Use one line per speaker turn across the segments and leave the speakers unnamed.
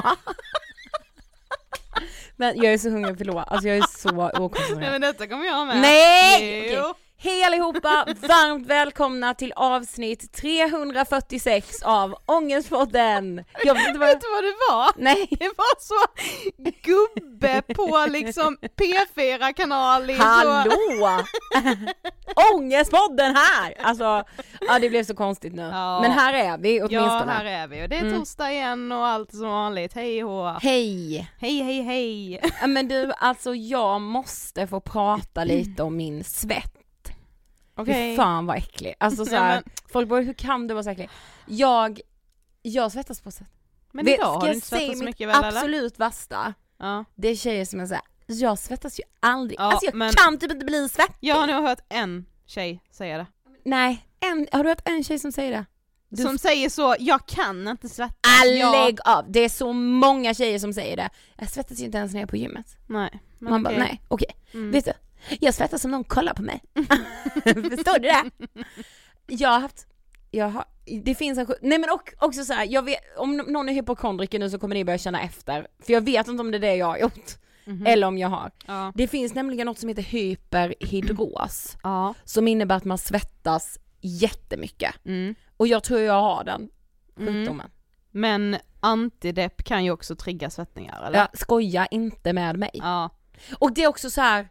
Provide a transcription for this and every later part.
va? Men jag är så hungrig, förlåt. Alltså jag är så
Nej
okoncentrerad.
men detta kommer jag med.
Nej!
Jo.
Okej. Hej allihopa! Varmt välkomna till avsnitt 346 av Ångestpodden! Jag vet inte vad
Vet du vad det var?
Nej,
Det var så gubbe på liksom P4 kanal i så...
hallå! Ångestpodden här! Alltså, ja det blev så konstigt nu.
Ja.
Men här är vi
Ja,
åtminstone.
här är vi och det är
Mm.
torsdag igen och allt som vanligt. Hej och
Hej!
Hej hej hej!
Ja, Men du, alltså jag måste få prata lite om min svett. Fy fan vad äcklig. Alltså så här, folk bara hur kan du vara så äcklig? Jag, jag svettas på sätt.
Men
Vet-
idag har du inte svettats så mycket väl eller?
absolut värsta?
Ja.
Det är tjejer som är såhär, jag svettas ju aldrig,
Ja,
alltså jag
men-
kan typ inte bli svettig.
Jag har nog hört en tjej säga det.
Nej, en, har du hört en tjej som säger det? Du-
Som säger så, jag kan inte svettas.
Ah,
Jag-
Lägg av! Det är så många tjejer som säger det. Jag svettas ju inte ens när jag är på gymmet.
Nej.
Man bara,
okej.
nej okej.
Mm.
Vet du, jag svettas som någon kollar på mig. Förstår du det? Jag har haft, jag har, det finns en, nej men och, också så här, jag vet, om någon är hypokondriker nu så kommer ni börja känna efter. För jag vet inte om det är det jag har gjort.
Mhm.
Eller om jag har.
Ja.
Det finns nämligen något som heter hyperhidros.
Ja.
Som innebär att man svettas jättemycket.
Mm.
Och jag tror jag har den
Mm.
sjukdomen.
Men antidepp kan ju också trigga svettningar eller?
Ja, skoja inte med mig.
Ja.
Och det är också så här.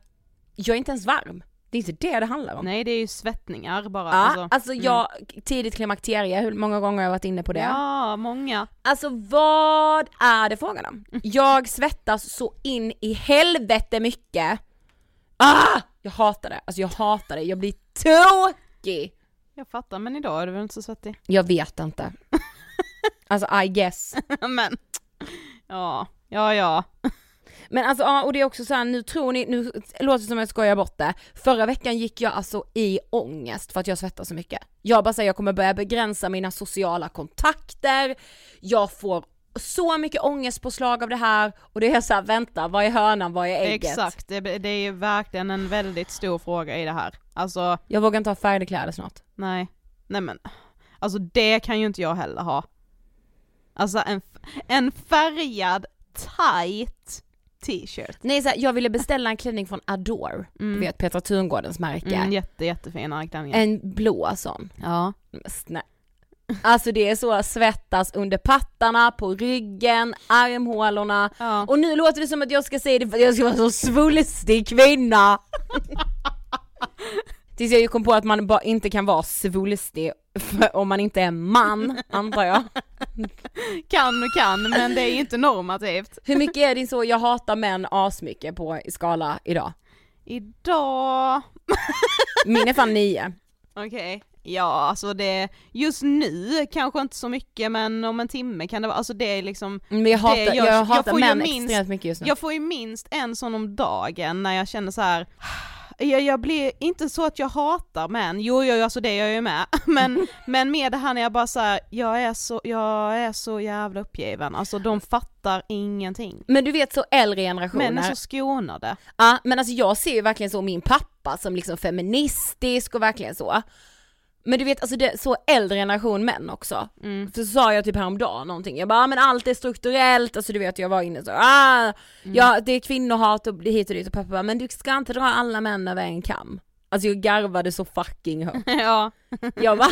Jag är inte ens varm. Det är inte det det handlar om.
Nej det är ju svettningar bara.
Ja,
alltså.
alltså
Mm.
jag, tidigt klimakterie, hur många gånger har jag varit inne på det?
Ja, många.
Alltså vad är det frågan om? Jag svettas så in i helvete mycket. Ah! Jag hatar det, alltså jag hatar det, jag blir tokig!
Jag fattar, men idag är du väl inte så svettig?
Jag vet inte. Alltså I guess.
men, ja, ja ja.
Men alltså ja, och det är också så här, nu tror ni, nu låter det som att jag skojar bort det. Förra veckan gick jag alltså i ångest för att jag svettas så mycket. Jag bara säger jag kommer börja begränsa mina sociala kontakter, jag får så mycket ångestpåslag av det här och det är så här, vänta, vad är hönan, vad är ägget?
Exakt, det, det är ju verkligen en väldigt stor fråga i det här. Alltså,
Jag vågar inte ha färgade kläder snart.
nej, nej men, alltså det kan ju inte jag heller ha. Alltså en, en färgad, tight t-shirt.
Nej så här, jag ville beställa en klänning från Adore,
Mm.
du vet Petra Tungårdens märke.
Mm, jätte, jättefina klänningar.
En blå sån.
Ja.
Snä- Alltså det är så svettas under pattarna, på ryggen, armhålorna
ja.
och nu låter det som att jag ska säga det för att jag ska vara en så svulstig kvinna. Tills jag kom på att man bara inte kan vara svulstig om man inte är man, antar jag.
Kan och kan, men det är inte normativt.
Hur mycket är din så jag hatar män asmycket på skala idag?
Idag,
Min är fan nio.
okej. Ja, alltså det, just nu kanske inte så mycket men om en timme kan det vara, alltså det är liksom
Men jag hatar,
Det
jag,
jag
hatar
ju
män
minst-
extremt mycket just nu.
Jag får ju minst en sån om dagen när jag känner så här. Jag, jag blir inte så att jag hatar män, jo, jo alltså det gör jag ju med, men, men med det här när jag bara så här, jag är så, jag är så jävla uppgiven, alltså de fattar ingenting.
Men du vet så äldre generationer.
Män är så skonade.
Ja men alltså jag ser ju verkligen så min pappa som liksom feministisk och verkligen så. Men du vet alltså det, så äldre generation män också.
Mm.
För så sa jag typ häromdagen någonting, jag bara ah, men allt är strukturellt, alltså du vet jag var inne så, ah, ja det är kvinnohat och hit och dit och pappa bara, men du ska inte dra alla män över en kam. Alltså jag garvade så fucking högt.
ja,
Jag bara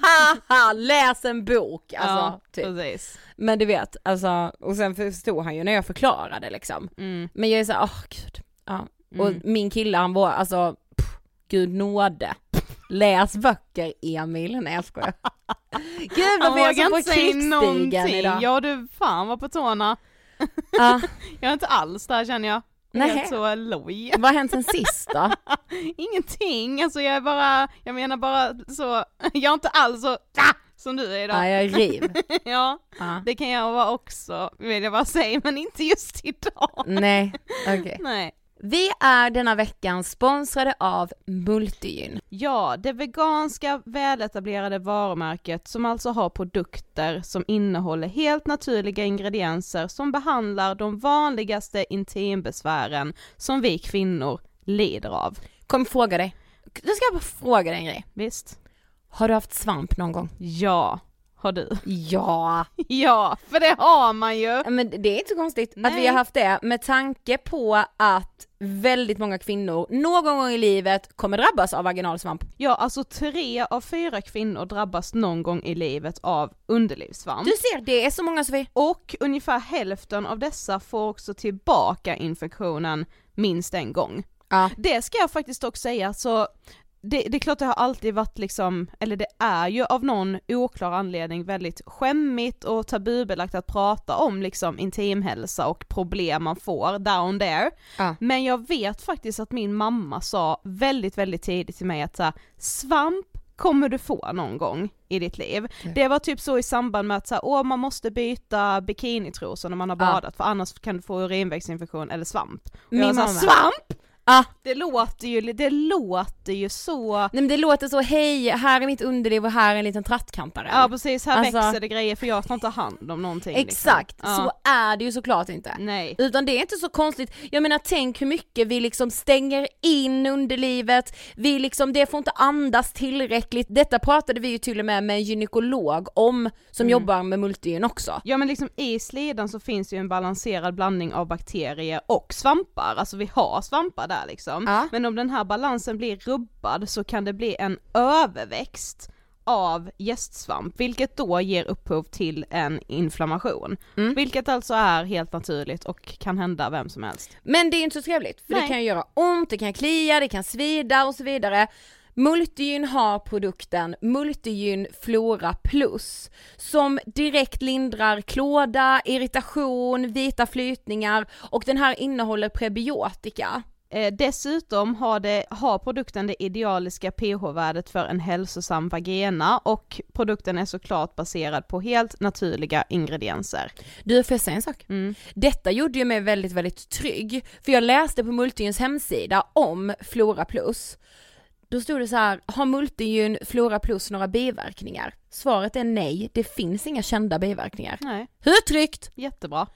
haha, läs en bok! Alltså,
ja
typ.
precis.
Men du vet, alltså, och sen förstod han ju när jag förklarade liksom.
Mm.
Men jag är såhär, åh gud. Ja. Och
Mm.
min kille han var alltså, pff, gud nåde. Läs böcker Emil, nej jag skojar. Gud
Jag
vad vi är så på
inte säga
krigsstigen idag.
Ja du, fan var på tårna.
Ja,
Jag är inte alls där känner jag.
Nej.
Helt så loj.
vad har hänt sen sist då?
Ingenting, alltså jag är bara, jag menar bara så, jag är inte alls så, ah, som du är idag.
Ja, jag är riv.
Ja,
Ja.
det kan jag vara också, vill jag bara säga, men inte just idag.
Nej, okej.
Nej.
Vi är denna veckan sponsrade av Multigyn.
Ja, det veganska väletablerade varumärket som alltså har produkter som innehåller helt naturliga ingredienser som behandlar de vanligaste intimbesvären som vi kvinnor lider av.
Kom fråga dig. Nu ska jag bara fråga dig en grej.
Visst?
Har du haft svamp någon gång?
Ja, har du?
Ja.
Ja, för det har man ju!
Men det är inte så konstigt att
Nej.
vi har haft det med tanke på att väldigt många kvinnor någon gång i livet kommer drabbas av vaginalsvamp.
Ja, alltså tre av fyra kvinnor drabbas någon gång i livet av underlivssvamp.
Du ser, det är så många Sofie.
Och ungefär hälften av dessa får också tillbaka infektionen minst en gång.
Ja.
Det ska jag faktiskt också säga, så det, det är klart det har alltid varit liksom, eller det är ju av någon oklar anledning väldigt skämmigt och tabubelagt att prata om liksom intimhälsa och problem man får down there.
Ja.
Men jag vet faktiskt att min mamma sa väldigt, väldigt tidigt till mig att så här, svamp kommer du få någon gång i ditt liv. Det var typ så i samband med att så här, åh man måste byta bikinitrosor när man har
Ja.
badat för annars kan du få urinvägsinfektion eller svamp. Och
Min mamma.
svamp!
Ah,
Det låter ju, det låter ju så,
nej men det låter så, hej, här är mitt underliv och här är en liten trattkantare.
ja precis, här
Alltså-
växer det grejer för jag tar inte hand om någonting. liksom.
Exakt,
Ja.
så är det ju såklart inte.
Nej.
Utan det är inte så konstigt, jag menar tänk hur mycket vi liksom stänger in underlivet, vi liksom, det får inte andas tillräckligt, detta pratade vi ju till och med med en gynekolog om, som
Mm.
jobbar med multigyn också.
Ja men liksom i slidan så finns ju en balanserad blandning av bakterier och svampar, alltså vi har svampar där liksom.
Ja.
Men om den här balansen blir rubbad så kan det bli en överväxt av gästsvamp, vilket då ger upphov till en inflammation.
Mm.
Vilket alltså är helt naturligt och kan hända vem som helst.
Men det är inte så trevligt, för det
Nej.
kan ju göra ont, det kan klia, det kan svida och så vidare. Multigyn har produkten Multigyn Flora Plus som direkt lindrar klåda, irritation, vita flytningar och den här innehåller prebiotika.
Eh, dessutom har, det, har produkten det idealiska pH-värdet för en hälsosam vagina och produkten är såklart baserad på helt naturliga ingredienser.
Du, får jag säga en sak?
Mm.
Detta gjorde ju mig väldigt, väldigt trygg, för jag läste på Multigyns hemsida om Flora Plus. Då stod det så här, har Multigyn Flora Plus några biverkningar? Svaret är nej, det finns inga kända biverkningar.
Nej,
Hur tryggt?
jättebra.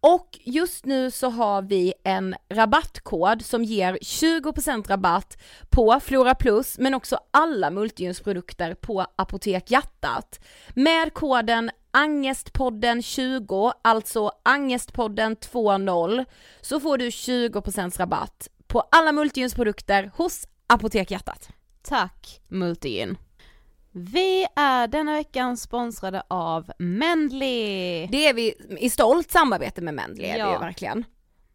Och just nu så har vi en rabattkod som ger 20% rabatt på Flora Plus men också alla Multigyns-produkter på Apotek Hjärtat. Med koden Angestpodden 20, alltså Angestpodden 20, så får du 20% rabatt på alla Multigyns produkter hos Apotek Hjärtat.
Tack Multigyn. Vi är denna veckan sponsrade av Mendley.
Det är vi i stolt samarbete med Mendley är vi
Ja.
ju verkligen.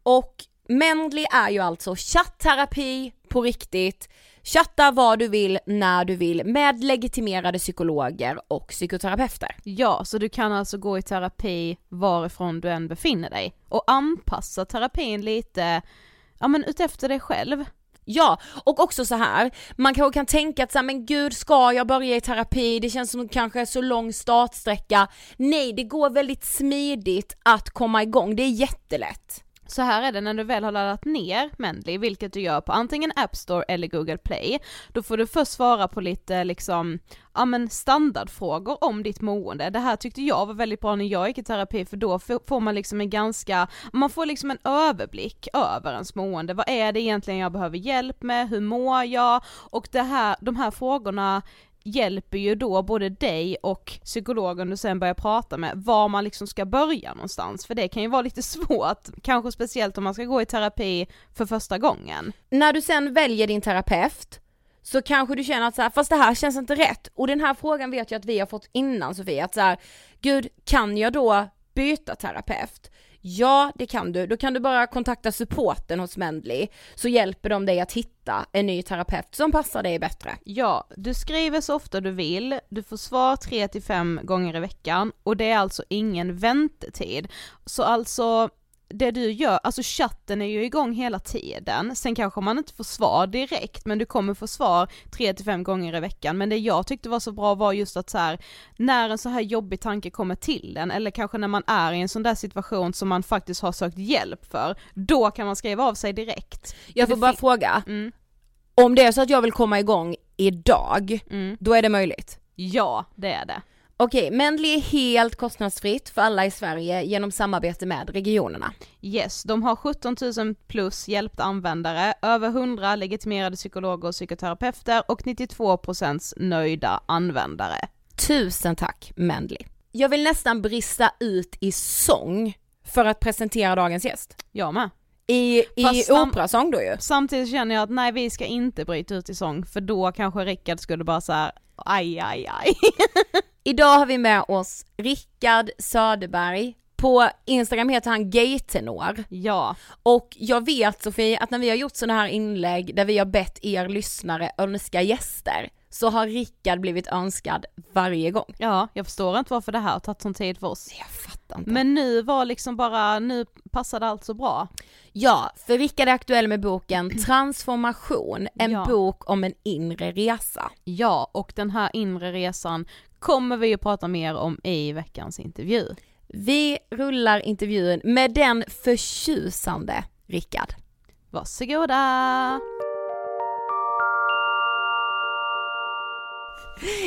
Och Mendley är ju alltså chattterapi på riktigt, chatta vad du vill, när du vill med legitimerade psykologer och psykoterapeuter.
Ja, så du kan alltså gå i terapi varifrån du än befinner dig och anpassa terapin lite, ja men utefter dig själv.
Ja, och också så här, man kanske kan tänka att så här, men gud ska jag börja i terapi, det känns som kanske så lång startsträcka. Nej, det går väldigt smidigt att komma igång, det är jättelätt.
Så här är det när du väl har laddat ner Mendley, vilket du gör på antingen App Store eller Google Play, då får du först svara på lite liksom, ja men standardfrågor om ditt mående. Det här tyckte jag var väldigt bra när jag gick i terapi för då får man liksom en ganska, man får liksom en överblick över ens mående. Vad är det egentligen jag behöver hjälp med? Hur mår jag? Och det här, de här frågorna hjälper ju då både dig och psykologen du sen börjar prata med var man liksom ska börja någonstans för det kan ju vara lite svårt, kanske speciellt om man ska gå i terapi för första gången.
När du sen väljer din terapeut så kanske du känner att så här, fast det här känns inte rätt. Och den här frågan vet jag att vi har fått innan Sofie, att så här, gud kan jag då byta terapeut? Ja, det kan du. Då kan du bara kontakta supporten hos Mendley så hjälper de dig att hitta en ny terapeut som passar dig bättre.
Ja, du skriver så ofta du vill, du får svar 3 till 5 gånger i veckan och det är alltså ingen väntetid. Så alltså det du gör, alltså chatten är ju igång hela tiden, sen kanske man inte får svar direkt men du kommer få svar 3 till 5 gånger i veckan men det jag tyckte var så bra var just att så här, när en så här jobbig tanke kommer till en eller kanske när man är i en sån där situation som man faktiskt har sökt hjälp för, då kan man skriva av sig direkt.
Jag får bara fråga,
Mm.
om det är så att jag vill komma igång idag,
Mm.
då är det möjligt?
Ja, det är det.
Okej, Mendley är helt kostnadsfritt för alla i Sverige genom samarbete med regionerna.
Yes, de har 17 000 plus hjälpta användare, över 100 legitimerade psykologer och psykoterapeuter och 92% nöjda användare.
Tusen tack Mendley. Jag vill nästan brista ut i sång för att presentera dagens gäst.
Jag med.
I, i
sam-
operasång då ju.
Samtidigt känner jag att nej vi ska inte bryta ut i sång för då kanske Rickard skulle bara såhär aj aj aj.
Idag har vi med oss Rickard Söderberg. På Instagram heter han gaytenor.
Ja,
Och jag vet Sofie att när vi har gjort sådana här inlägg där vi har bett er lyssnare önska gäster så har Rickard blivit önskad varje gång.
ja, jag förstår inte varför det här har tagit sån tid för oss.
Jag fattar inte.
Men nu var liksom bara, nu passade allt så bra.
Ja, för Rickard är aktuell med boken Transformation, en
Ja.
bok om en inre resa.
Ja, och den här inre resan kommer vi att prata mer om i veckans intervju.
Vi rullar intervjun med den förtjusande Rickard.
Varsågoda!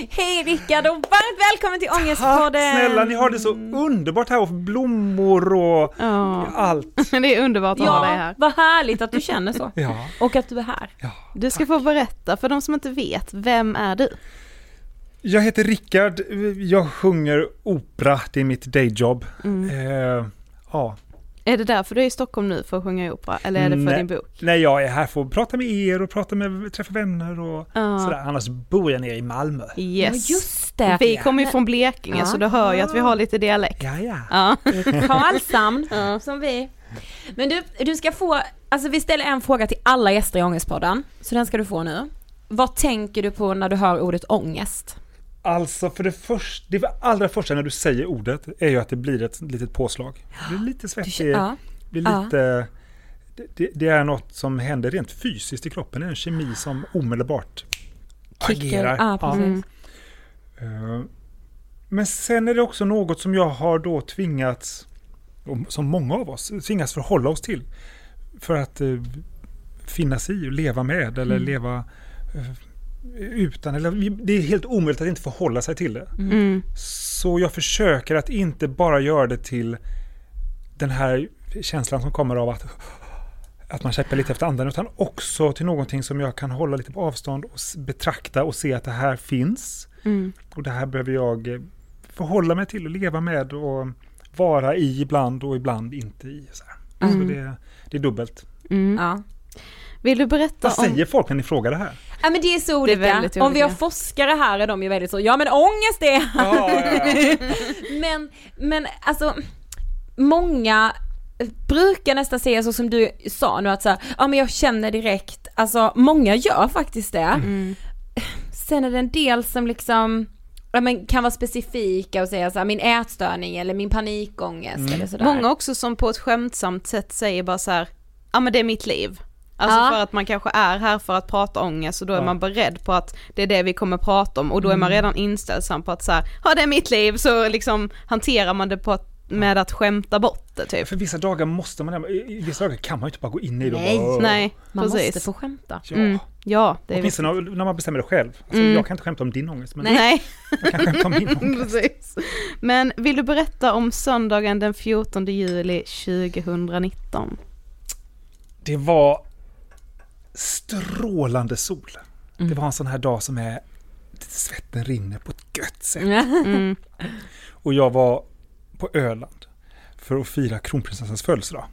Hej Rickard och varmt välkommen till Ångestpodden!
Tack snälla, ni har det så underbart här och blommor och
Ja,
allt.
det är underbart att ha dig
Ja,
här.
vad härligt att du känner så.
Ja,
Och att du är här.
ja.
Du ska få berätta, för de som inte vet, vem är du?
Jag heter Rickard, jag sjunger opera, det är mitt dayjob. Eh, ja.
Är det därför du är i Stockholm nu för att sjunga i opera, eller är det för
Nej.
din bok?
Nej, jag är här för att prata med er och prata med, träffa vänner och
Ja.
sådär. Annars bor jag nere i Malmö.
Yes.
Ja just det.
Vi kommer ju från Blekinge
Ja.
så du hör ju att vi har lite dialekt.
Ja, ja.
Ja.
Karlshamn, som vi. Men du, du ska få, alltså vi ställer en fråga till alla gäster i Ångestpodden, så den ska du få nu. Vad tänker du på när du hör ordet ångest?
Alltså för det första, det allra första när du säger ordet är ju att det blir ett litet påslag. Det blir lite svettig,
ja.
blir
Ja.
lite... Det, det, det är något som händer rent fysiskt i kroppen, det är en kemi som omedelbart agerar.
Ja.
Mm.
Men sen är det också något som jag har då tvingats, som många av oss tvingas förhålla oss till. För att eh, finnas i och leva med eller leva eh, utan. Eller, det är helt omöjligt att inte förhålla sig till det.
Mm.
Så jag försöker att inte bara göra det till den här känslan som kommer av att, att man kämpar lite efter andan, utan också till någonting som jag kan hålla lite på avstånd och betrakta och se att det här finns.
Mm.
Och det här behöver jag eh, förhålla mig till och leva med och vara i ibland och ibland inte i. Så, här. så det, det är dubbelt.
Mm.
Ja.
Vill du berätta
Vad
om...
säger folk när ni frågar det här?
Ja men det är så olika.
väldigt
Om vi har
olika.
forskare här är de ju väldigt så, ja men ångest är Men, men alltså, många brukar nästan säga så som du sa nu att så här, ja men jag känner direkt, alltså många gör faktiskt det.
Mm.
Sen är det en del som liksom, ja men kan vara specifika och säga så här, min ätstörning eller min panikångest eller sådär.
Många också som på ett skämtsamt sätt säger bara så här, ja men det är mitt liv. Alltså
Ja.
för att man kanske är här för att prata ångest och då är
Ja.
man beredd på att det är det vi kommer prata om och då är man redan inställsam på att så här, ja det är mitt liv så liksom hanterar man det på att, med att skämta bort det typ.
För vissa dagar måste man, vissa dagar kan man ju inte bara gå in i det
Nej.
bara.
Nej,
Man
precis.
måste få skämta.
Ja.
Mm. Ja, det är
Åtminstone när man bestämmer det själv. Alltså,
Mm.
Jag kan inte skämta om din ångest, men
Nej,
jag kan skämta om min ångest.
precis. Men vill du berätta om söndagen den 14 juli 2019?
Det var strålande sol.
Mm.
Det var en sån här dag som är, svetten rinner på ett gött sätt.
Mm.
Och jag var på Öland för att fira kronprinsessans födelsedag.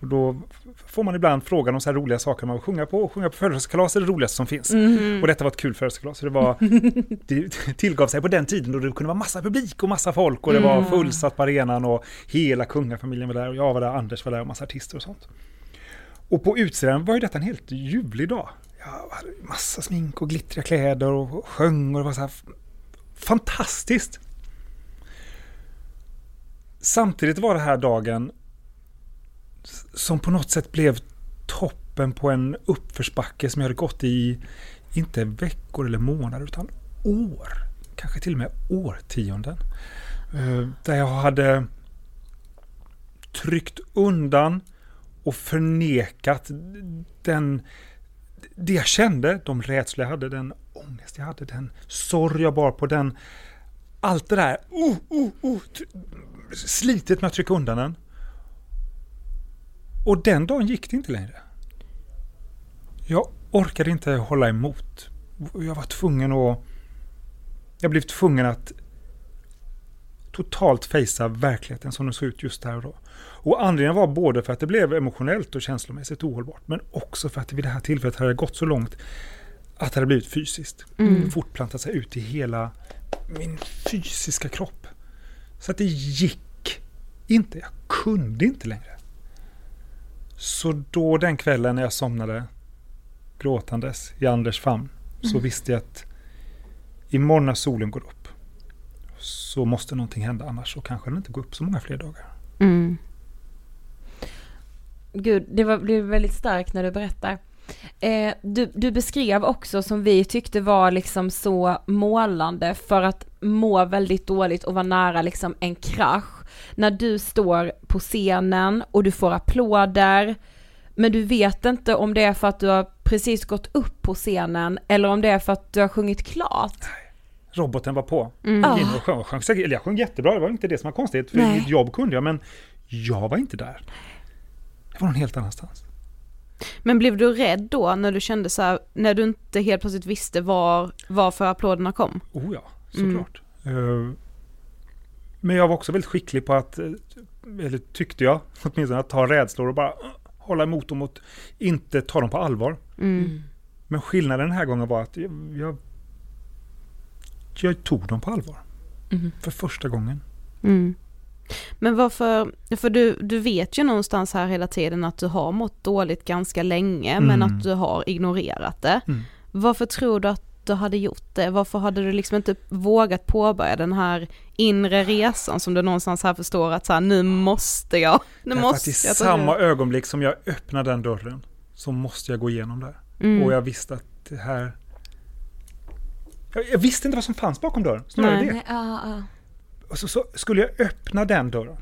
Och då får man ibland frågan om så här roliga saker man vill sjunga på. Och sjunga på födelsedagskalas är det roligaste som finns.
Mhm.
Och detta var ett kul födelsedagskalas. Det, var, det tillgav sig på den tiden då det kunde vara massa publik och massa folk. Och det var
Mm.
fullsatt på arenan och hela kungafamiljen var där. Och jag var där, Anders var där och massa artister och sånt. Och på utsidan var ju detta en helt ljuvlig dag. Jag hade massa smink och glittriga kläder och sjöng och det var så här fantastiskt. Samtidigt var det här dagen som på något sätt blev toppen på en uppförsbacke som jag hade gått i, inte veckor eller månader, utan år. Kanske till och med årtionden. Eh, där jag hade tryckt undan och förnekat den, det jag kände, de rädslor jag hade, den ångest jag hade, den sorg jag bar på, den, allt det där, oh, oh, oh, slitet med att trycka undan den. Och den dagen gick det inte längre. Jag orkade inte hålla emot. Jag var tvungen att... Jag blev tvungen att totalt fejsa verkligheten som den såg ut just där och då. Och anledningen var både för att det blev emotionellt och känslomässigt ohållbart, men också för att det vid det här tillfället hade gått så långt att det hade blivit fysiskt.
Mm.
Fortplantat sig ut i hela min fysiska kropp. Så att det gick inte. Jag kunde inte längre. Så då den kvällen när jag somnade gråtandes i Anders famn så
Mm.
visste jag att imorgon när solen går upp så måste någonting hända annars så kanske den inte går upp så många fler dagar.
Mm. Gud, det var, blev väldigt starkt när du berättar. Eh, du, du beskrev också som vi tyckte var liksom så målande för att må väldigt dåligt och vara nära liksom en krasch. När du står på scenen och du får applåder, men du vet inte om det är för att du har precis gått upp på scenen eller om det är för att du har sjungit klart.
Roboten var på.
Mm.
Gick in och sjöng, sjöng, säkert- eller jag sjöng jättebra, det var inte det som var konstigt. För
Nej.
mitt jobb kunde jag, men jag var inte där. Jag var någon helt annanstans.
Men blev du rädd då när du kände så här, när du inte helt plötsligt visste var, varför applåderna kom?
Oh ja,
Mm.
såklart. Eh, Men jag var också väldigt skicklig på att, eh, eller tyckte jag åtminstone, att ta rädslor och bara hålla emot dem och inte ta dem på allvar.
Mm.
Men skillnaden den här gången var att jag, jag, jag tog dem på allvar.
Mhm.
För första gången.
Mm. Men varför, för du, du vet ju någonstans här hela tiden att du har mått dåligt ganska länge men
Mm.
att du har ignorerat det.
Mm.
Varför tror du att du hade gjort det? Varför hade du liksom inte vågat påbörja den här inre resan som du någonstans här förstår att så här, nu måste jag, nu
Därför
måste
att i
jag.
samma
det.
ögonblick som jag öppnade den dörren så måste jag gå igenom där.
Mm.
Och jag visste att det här... Jag, jag visste inte vad som fanns bakom dörren, snarare
Nej.
det.
Nej, ja, ja.
Så, så skulle jag öppna den dörren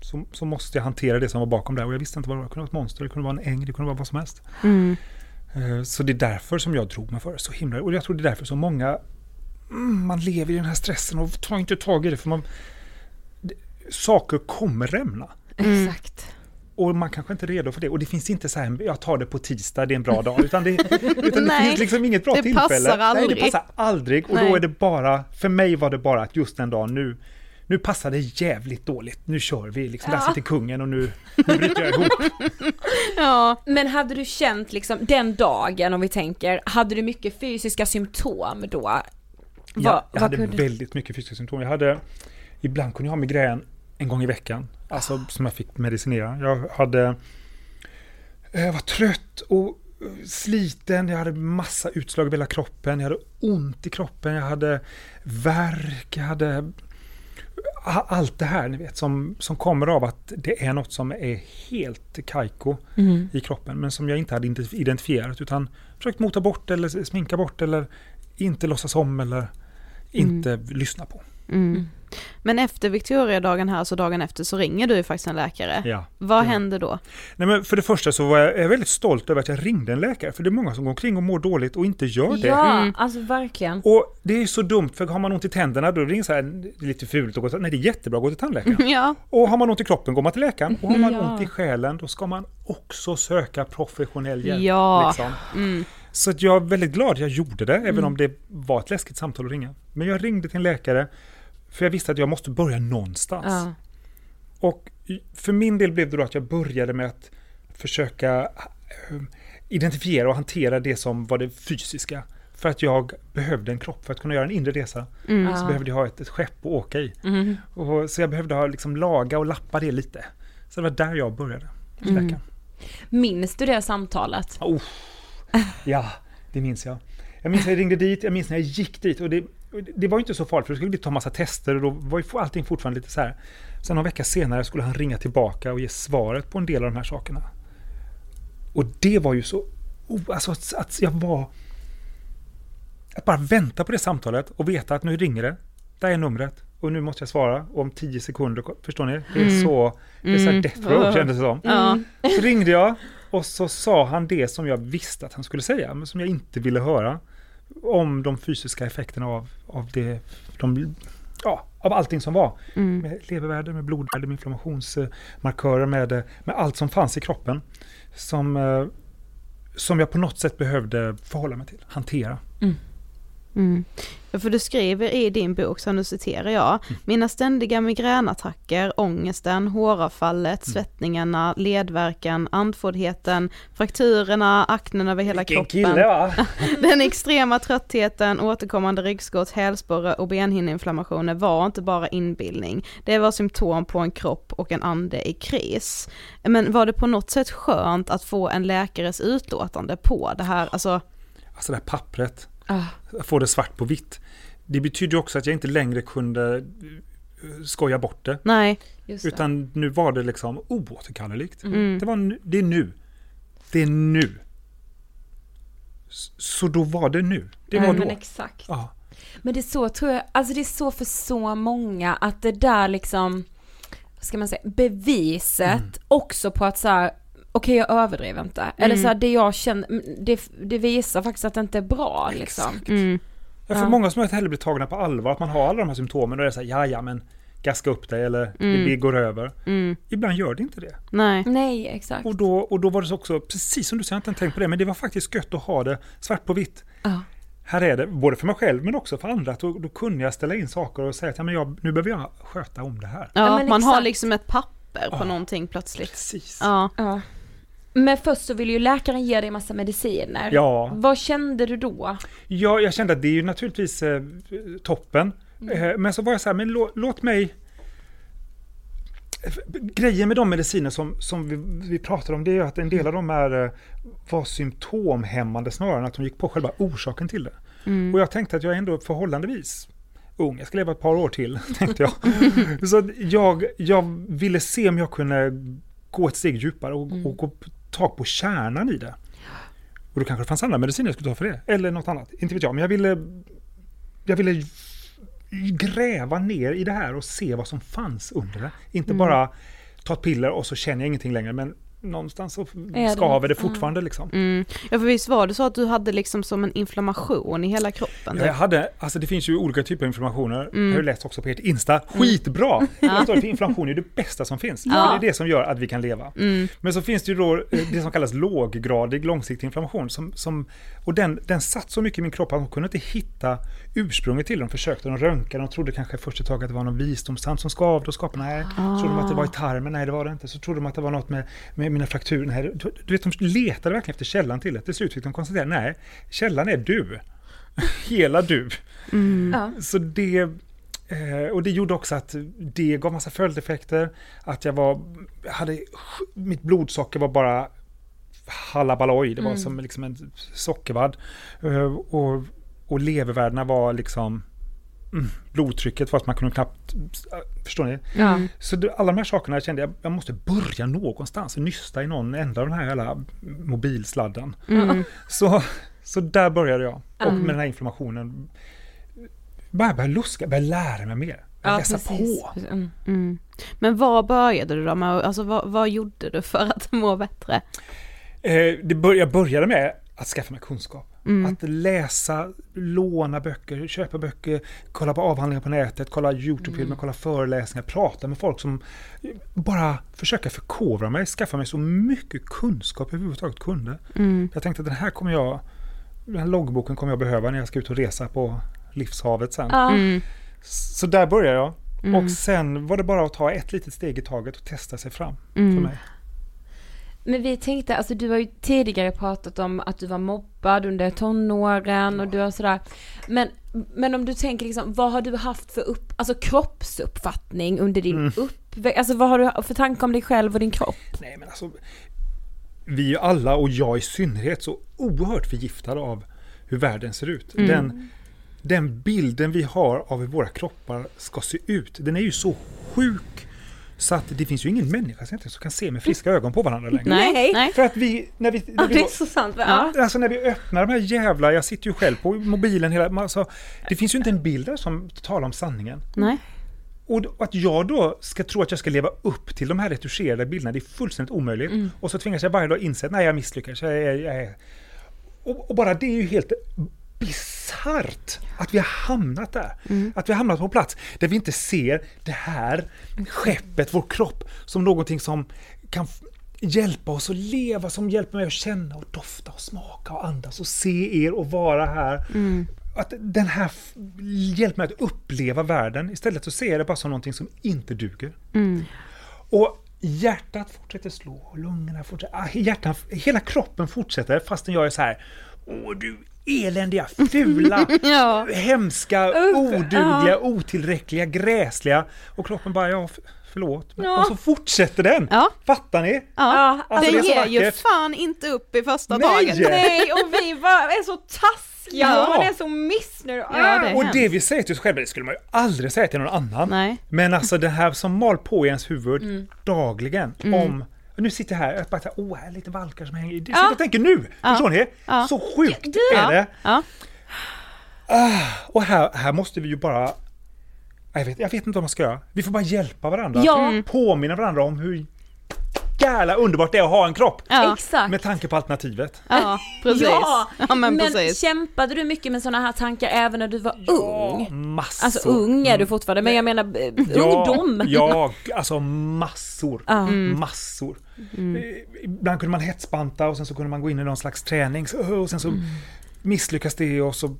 så, så måste jag hantera det som var bakom där. Och jag visste inte vad det var. Det kunde vara ett monster, det kunde vara en äng, det kunde vara vad som helst.
Mm.
Eh, Så det är därför som jag drog mig för det så himla. Och jag tror det är därför så många, mm, man lever i den här stressen och tar inte tag i det. För man, saker kommer rämna.
Mm.
Exakt.
Och man kanske inte är redo för det. Och det finns inte så här, jag tar det på tisdag, det är en bra dag. Utan det, utan det finns liksom inget bra
det
tillfälle.
passar
Nej, det
aldrig.
passar aldrig. Och
Nej.
då är det bara, för mig var det bara att just den dagen nu, nu passar det jävligt dåligt. Nu kör vi, liksom, där sitter kungen och nu, nu bryter jag ihop.
Ja,
Men hade du känt liksom den dagen om vi tänker, hade du mycket fysiska symptom då? Vad-
Ja, jag hade
kunde-
väldigt mycket fysiska symptom. Jag hade, ibland kunde jag ha migrän en gång i veckan. Alltså som jag fick medicinera. Jag hade, eh, jag var trött och eh, sliten. Jag hade massa utslag över hela kroppen. Jag hade ont i kroppen. Jag hade värk. Jag hade allt det här ni vet som, som kommer av att det är något som är helt kajko
Mm.
i kroppen men som jag inte hade identif- identifierat utan försökt mota bort eller sminka bort eller inte låtsas om eller inte lyssna på.
mm. Men efter Victoriadagen här, så dagen efter, så ringer du ju faktiskt en läkare.
Ja.
Vad
Ja.
händer då?
Nej, men för det första så var jag, väldigt stolt över att jag ringde en läkare för det är många som går omkring och mår dåligt och inte gör det.
Ja,
Mm.
alltså verkligen.
Och det är så dumt för har man ont i tänderna då är det så här, det är lite fult att gå till Nej, det är jättebra att gå till tandläkaren.
Ja,
Och har man ont i kroppen går man till läkaren. Och har man
Ja.
ont i själen då ska man också söka professionell hjälp.
Ja.
Liksom.
mm.
Så att jag är väldigt glad att jag gjorde det, även om det var ett läskigt samtal att ringa. Men jag ringde till en läkare, för jag visste att jag måste börja någonstans.
Ja.
Och för min del blev det då att jag började med att försöka eh, identifiera och hantera det som var det fysiska. För att jag behövde en kropp för att kunna göra en inre resa.
Mm.
Så behövde jag ha ett, ett skepp att åka i.
Mm.
Och, så jag behövde ha, liksom, laga och lappa det lite. Så det var där jag började.
Mm. Minns du det samtalet?
Oh, ja, det minns jag. Jag minns när jag ringde dit, jag minns när jag gick dit. Och det, det var ju inte så farligt för då skulle vi ta massa tester och då var ju allting fortfarande lite så här. Sen någon vecka senare skulle han ringa tillbaka och ge svaret på en del av de här sakerna. Och det var ju så... Oh, alltså att, att jag var... Att bara vänta på det samtalet och veta att nu ringer det. Där är numret. Och nu måste jag svara om tio sekunder. Förstår ni? Det är
Mm.
så... Det är så här
Mm.
death row kändes det som.
Ja.
Så ringde jag och så sa han det som jag visste att han skulle säga, men som jag inte ville höra. Om de fysiska effekterna av, av det, de, ja, av allting som var.
Mm.
Med levervärde, med blodvärde, med inflammationsmarkörer, med, med allt som fanns i kroppen. Som, eh, som jag på något sätt behövde förhålla mig till, hantera.
Mm. Ja, för du skriver i din bok, så nu citerar jag, mina ständiga migränattacker, ångesten, håravfallet, svettningarna, ledvärken, andfåddheten, frakturerna, aknen över hela
Vilken
kroppen.
kille va?
Den extrema tröttheten, återkommande ryggskott, hälsporre och benhinneinflammationer var inte bara inbildning. Det var symptom på en kropp och en ande i kris. Men var det på något sätt skönt att få en läkares utlåtande på det här, alltså,
Alltså det här pappret,
Ah.
få det svart på vitt. Det betyder också att jag inte längre kunde eh, skoja bort det.
nej.
Just det.
Utan nu var det liksom oåterkalleligt.
Mm.
Det, var, nu- det är nu. Det är nu. Så då var det nu. Det var
Ja,
då.
men exakt.
Ja.
Men det är så tror jag, alltså det är så för så många att det där liksom, vad ska man säga, beviset
Mm.
också på att så här, okej jag överdriver inte. Eller
Mm.
så här, det jag känner, mm, det, det visar faktiskt att det inte är bra liksom.
Mm.
Ja, för
Ja.
många som inte heller blir tagna på allvar, att man har alla de här symptomen och det är så här, ja ja men gaska upp dig eller
Mm.
det, går över.
Mm.
Ibland gör det inte det.
Nej.
Nej, exakt.
Och då, och då var det så också, precis som du säger, jag har inte tänkt på det, men det var faktiskt gött att ha det svart på vitt.
Ja.
Här är det, både för mig själv men också för andra, att då, då kunde jag ställa in saker och säga att ja, men jag, nu behöver jag sköta om det här.
Ja,
Ja,
man har
exakt.
liksom ett papper på
Ja.
någonting plötsligt.
Precis.
Ja.
Ja. Men först så vill ju läkaren ge dig massa mediciner.
Ja.
Vad kände du då?
Ja, jag kände att det är ju naturligtvis eh, toppen. Eh, men så var jag så här, men lå, låt mig... Grejen med de mediciner som, som vi, vi pratar om, det är ju att en del av dem är, eh, var symptomhämmande snarare än att de gick på själva orsaken till det.
Mm.
Och jag tänkte att jag är ändå förhållandevis ung, jag ska leva ett par år till, tänkte jag. så att jag, jag ville se om jag kunde gå ett steg djupare och, och gå tag på kärnan i det. Och då kanske det fanns andra mediciner jag skulle ta för det. Eller något annat. Inte vet jag. Men jag ville, jag ville gräva ner i det här och se vad som fanns under det. Inte bara ta ett piller och så känner jag ingenting längre. Men någonstans så
det-
skaver det fortfarande liksom.
Mm. Ja för visst var det så att du hade liksom som en inflammation i hela kroppen?
Jag hade, alltså det finns ju olika typer av inflammationer.
Mm.
Jag har ju läst också på ert Insta. Skitbra! Jag står för inflammation är det bästa som finns.
Ja.
Det är det som gör att vi kan leva.
Mm.
Men så finns det ju då eh, det som kallas låggradig långsiktig inflammation. Som, som, och den, den satt så mycket i min kropp att de kunde inte hitta ursprunget till den. De försökte, de röntgade, de trodde kanske först ett tag att det var någon visdomstand som skavde och skapade. Nej, så trodde de att det var i tarmen. Nej, det var det inte. Så trodde de att det var något med, med mina frakturer. Nej, du, du vet, de letade verkligen efter källan till det. Till slut fick de konstatera, nej, källan är du. Hela du.
Ja.
Så det, eh, och det gjorde också att det gav massa följdeffekter. Att jag var, hade, mitt blodsocker var bara halabaloj. Det var som liksom en sockervadd. Eh, och, och levervärdena var liksom mm, blodtrycket fast man kunde knappt, förstår ni?
Ja.
Så alla de här sakerna kände jag, jag måste börja någonstans, nysta i någon ända av den här jävla mobilsladden.
Mm.
Så, så där började jag. Och med den här inflammationen. Bara börja luska, börja lära mig mer. Börja läsa på.
Mm.
Mm. Men vad började du då med? Alltså vad, vad gjorde du för att må bättre?
Eh, det bör, jag började med att skaffa mig kunskap.
Mm.
Att läsa, låna böcker, köpa böcker, kolla på avhandlingar på nätet, kolla YouTube-filmer,
Mm.
kolla föreläsningar, prata med folk som bara försöka förkovra mig, skaffa mig så mycket kunskap jag överhuvudtaget kunde.
Mm.
Jag tänkte att den här kommer jag, den här loggboken kommer jag behöva när jag ska ut och resa på livshavet sen.
Mm.
Så där började jag.
Mm.
Och sen var det bara att ta ett litet steg i taget och testa sig fram
Mm.
för mig.
Men vi tänkte, alltså du har ju tidigare pratat om att du var mobbad under tonåren och du har sådär. Men, men om du tänker liksom, vad har du haft för upp, alltså kroppsuppfattning under din
Mm.
uppväxt? Alltså vad har du för tankar om dig själv och din kropp?
Nej men alltså. Vi är ju alla och jag i synnerhet så oerhört förgiftade av hur världen ser ut.
Mm.
Den, den bilden vi har av hur våra kroppar ska se ut. Den är ju så sjuk. Så att det finns ju ingen människa som kan se med friska ögon på varandra längre.
Nej.
Nej.
För att vi, när vi, när
Ja,
vi
det är så sant. va? Ja.
Alltså när vi öppnar de här jävla, jag sitter ju själv på mobilen hela, alltså, det finns ju inte en bild där som talar om sanningen.
Nej.
Och att jag då ska tro att jag ska leva upp till de här retuscherade bilderna, det är fullständigt omöjligt.
Mm.
Och så tvingas jag varje dag inse att nej, jag misslyckas. Jag, jag, jag, och, och bara det är ju helt bisarrt att vi har hamnat där.
Mm.
Att vi har hamnat på plats där vi inte ser det här skeppet, vår kropp, som någonting som kan hjälpa oss att leva, som hjälper mig att känna och dofta och smaka och andas och se er och vara här. Att den här hjälper mig att uppleva världen. Istället så ser jag det bara som någonting som inte duger. Och hjärtat fortsätter slå, lungorna fortsätter, ah, hjärtan, hela kroppen fortsätter fastän jag är så här. Åh du eländiga, fula,
Ja.
hemska, odugliga, otillräckliga, gräsliga. Och kroppen bara, ja förlåt. Men- Och så fortsätter den.
Ja.
Fattar ni?
Ja,
Alltså,
det,
det är så
ger ju fan inte upp i första
Nej.
taget.
Nej, och vi var, är så taskiga
Ja.
och man är så missnöjd.
Ja, det är
Och det vi säger till oss själva, det skulle man ju aldrig säga till någon annan.
Nej.
Men alltså det här som mal på i ens huvud
Mm.
dagligen om och nu sitter jag här och bara åh, här är lite valkar som hänger. Det
Ja.
sitter och tänker nu! Förstår ni?
Ja.
Så sjukt är
Ja.
det.
Ja.
Och här, här måste vi ju bara... Jag vet, jag vet inte vad man ska göra. Vi får bara hjälpa varandra.
Ja.
Påminna varandra om hur jävla underbart det är att ha en kropp.
Ja.
Exakt.
Med tanke på alternativet.
Ja, precis.
Ja,
ja men, precis.
kämpade du mycket med sådana här tankar även när du var ung?
Massor.
Alltså ung är du fortfarande, men jag menar eh, ungdom.
Ja, alltså massor.
Ja.
Massor. Eh, Ibland kunde man hetsbanta och sen så kunde man gå in i någon slags träning och sen så misslyckas det och så... ah,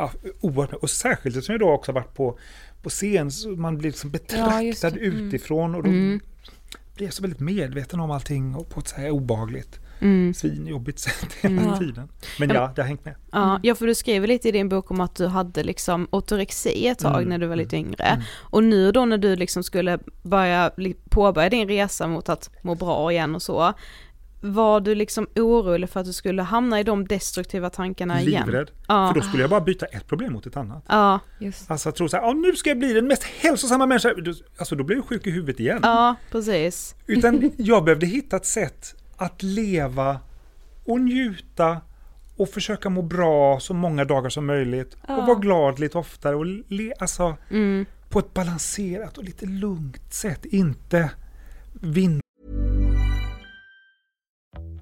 Ja, oerhört. Och särskilt eftersom jag då också varit på, på scen så man blir liksom
Ja,
betraktad
det. Mm.
utifrån och då blir så väldigt medveten om allting och på ett så här obehagligt,
Mm.
svinjobbigt sätt hela
Ja.
tiden. Men ja, det har hängt med.
Ja, ja, för du skriver lite i din bok om att du hade liksom ortorexi ett tag
Mm,
när du var lite yngre. Och nu då när du liksom skulle börja, påbörja din resa mot att må bra igen och så. Var du liksom orolig för att du skulle hamna i de destruktiva tankarna igen?
Livrädd.
Ja.
För då skulle jag bara byta ett problem mot ett annat.
Ja,
Just.
Alltså att tro så här, "Ja, nu ska jag bli den mest hälsosamma människan. Då- Alltså då blir jag sjuk i huvudet igen.
ja precis.
Utan jag behövde hitta ett sätt att leva och njuta och försöka må bra så många dagar som möjligt. Och vara glad lite oftare och le, alltså
Mm.
på ett balanserat och lite lugnt sätt. Inte vinna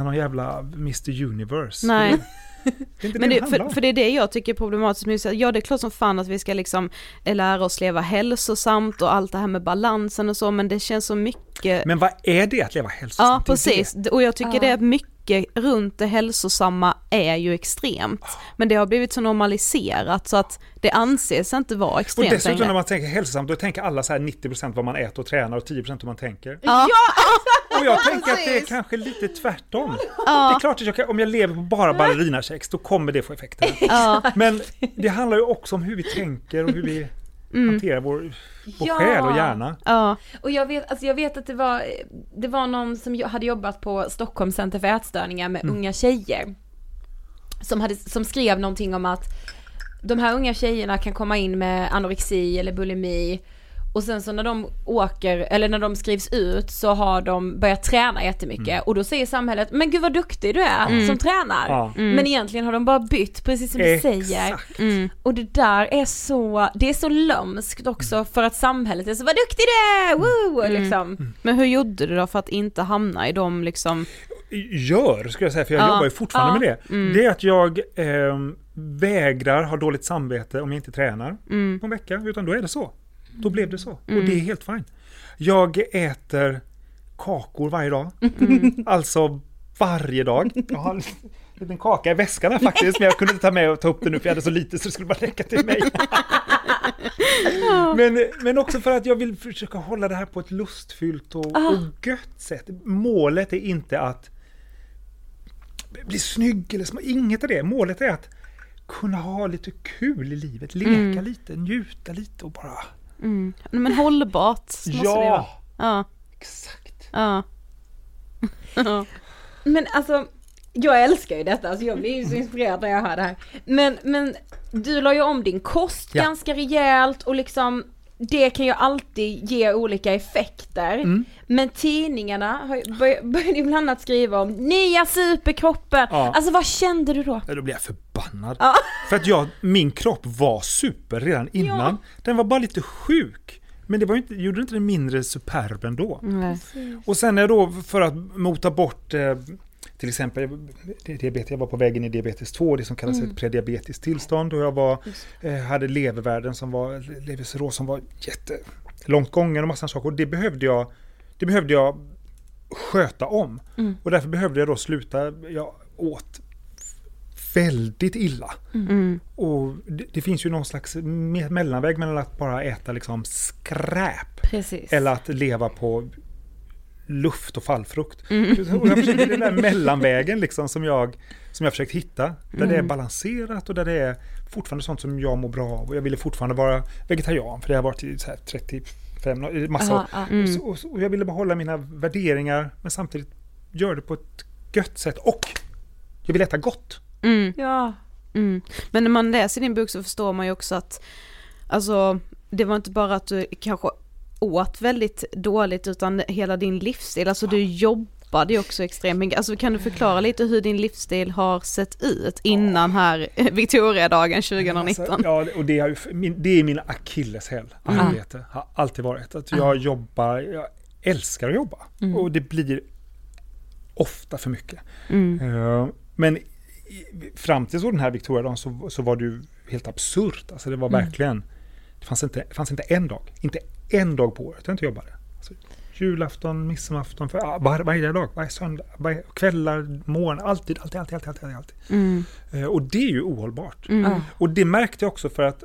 Någon jävla Mr Universe.
Nej.
Det
Men
det,
för, för det är det jag tycker är problematiskt med. Ja det är klart som fan att vi ska liksom eh, lära oss leva hälsosamt och allt det här med balansen och så men det känns så mycket
Men vad är det att leva hälsosamt?
Ja precis,
det.
och jag tycker det är mycket runt det hälsosamma är ju extremt. Men det har blivit så normaliserat så att det anses inte vara
Och
extremt
dessutom när
längre.
man tänker hälsosamt, då tänker alla så här 90% vad man äter och tränar och 10% hur man tänker.
Ja,
Och jag tänker att det är kanske lite tvärtom. Det är klart att jag kan, om jag lever på bara ballerinakex, då kommer det få effekter.
ja,
Men det handlar ju också om hur vi tänker och hur vi
Mm.
hanterar vår, vår
Ja.
själ och hjärna.
ja,
Och jag vet, alltså jag vet att det var, det var någon som hade jobbat på Stockholms center för ätstörningar med unga tjejer. Som, hade, som skrev någonting om att de här unga tjejerna kan komma in med anorexi eller bulimi och sen så när de åker, eller när de skrivs ut så har de börjat träna jättemycket och då säger samhället men gud vad duktig du är som tränar.
Ja.
Men egentligen har de bara bytt precis som du säger.
Exakt.
mm,
Och det där är så, det är så lömskt också för att samhället är så vad duktig du är, woo! Liksom.
men hur gjorde du då för att inte hamna i de liksom,
Gör, skulle jag säga, för jag
Ja.
jobbar ju fortfarande
Ja.
med det. Det är att jag ehm, vägrar ha dåligt samvete om jag inte tränar
mm,
på en vecka, utan då är det så. Då blev det så. Och det är helt fint. Jag äter kakor varje dag. Alltså varje dag. Jag har en liten kaka i väskan här faktiskt, men jag kunde inte ta med och ta upp den nu för jag hade så lite så det skulle bara räcka till mig. men, men också för att jag vill försöka hålla det här på ett lustfyllt och, och gött sätt. Målet är inte att bli snygg eller små, inget av det. Målet är att kunna ha lite kul i livet, leka lite, njuta lite och bara...
mm, men hållbart måste det vara.
Ja,
Ja,
exakt.
ja. ja.
Men alltså, jag älskar ju detta, alltså jag blir ju så inspirerad när jag hör det här. Men, men du la ju om din kost
Ja.
ganska rejält och liksom det kan ju alltid ge olika effekter.
Mm.
Men tidningarna bör- började ju bland annat skriva om nya superkroppen.
Ja.
Alltså vad kände du då?
Ja, Då blir jag förbannad.
Ja.
För att jag, min kropp var super redan innan. Den var bara lite sjuk. Men det var inte, gjorde inte den mindre superb ändå.
Nej.
Och sen är då för att mota bort eh, till exempel diabetes, jag var på vägen i diabetes 2, det som kallas ett prediabetiskt tillstånd och jag var, eh, hade levervärden som var, levercirros som var jättelångt gången och massa saker och det behövde jag, det behövde jag sköta om. Och därför behövde jag då sluta, jag åt väldigt illa.
Mm.
Och det, det finns ju någon slags me- mellanväg mellan att bara äta liksom skräp
Precis.
eller att leva på luft och fallfrukt. Och jag försöker, det är den där mellanvägen liksom som jag, som jag försökt hitta. Där det är balanserat och där det är fortfarande sånt som jag mår bra av. Och jag ville fortfarande vara vegetarian för det har varit i så här 35, nå- massa år. Och, så, och, så, och jag ville behålla mina värderingar men samtidigt göra det på ett gött sätt. Och jag vill äta gott.
Mm.
Ja.
Mm. Men när man läser din bok så förstår man ju också att, alltså, det var inte bara att du kanske åt väldigt dåligt utan hela din livsstil, alltså du jobbade ju också extremt mycket. Alltså kan du förklara lite hur din livsstil har sett ut innan här Victoriadagen 2019?
Alltså, ja, och det ju, min, det är min akilleshäl, arbete. Har alltid varit. Att jag jobbar, jag älskar att jobba. Och det blir ofta för mycket. Eh, men fram till så den här Victoriadagen så, så var det ju helt absurt. Alltså det var verkligen, det fanns inte, det fanns inte en dag, inte en dag på året jag inte jobbade. Alltså, julafton, midsommarafton, för, ja, var, varje dag, varje söndag, varje, kvällar, morgon, alltid, alltid, alltid, alltid, alltid. alltid.
Mm.
Eh, och det är ju ohållbart.
Ja.
Och det märkte jag också för att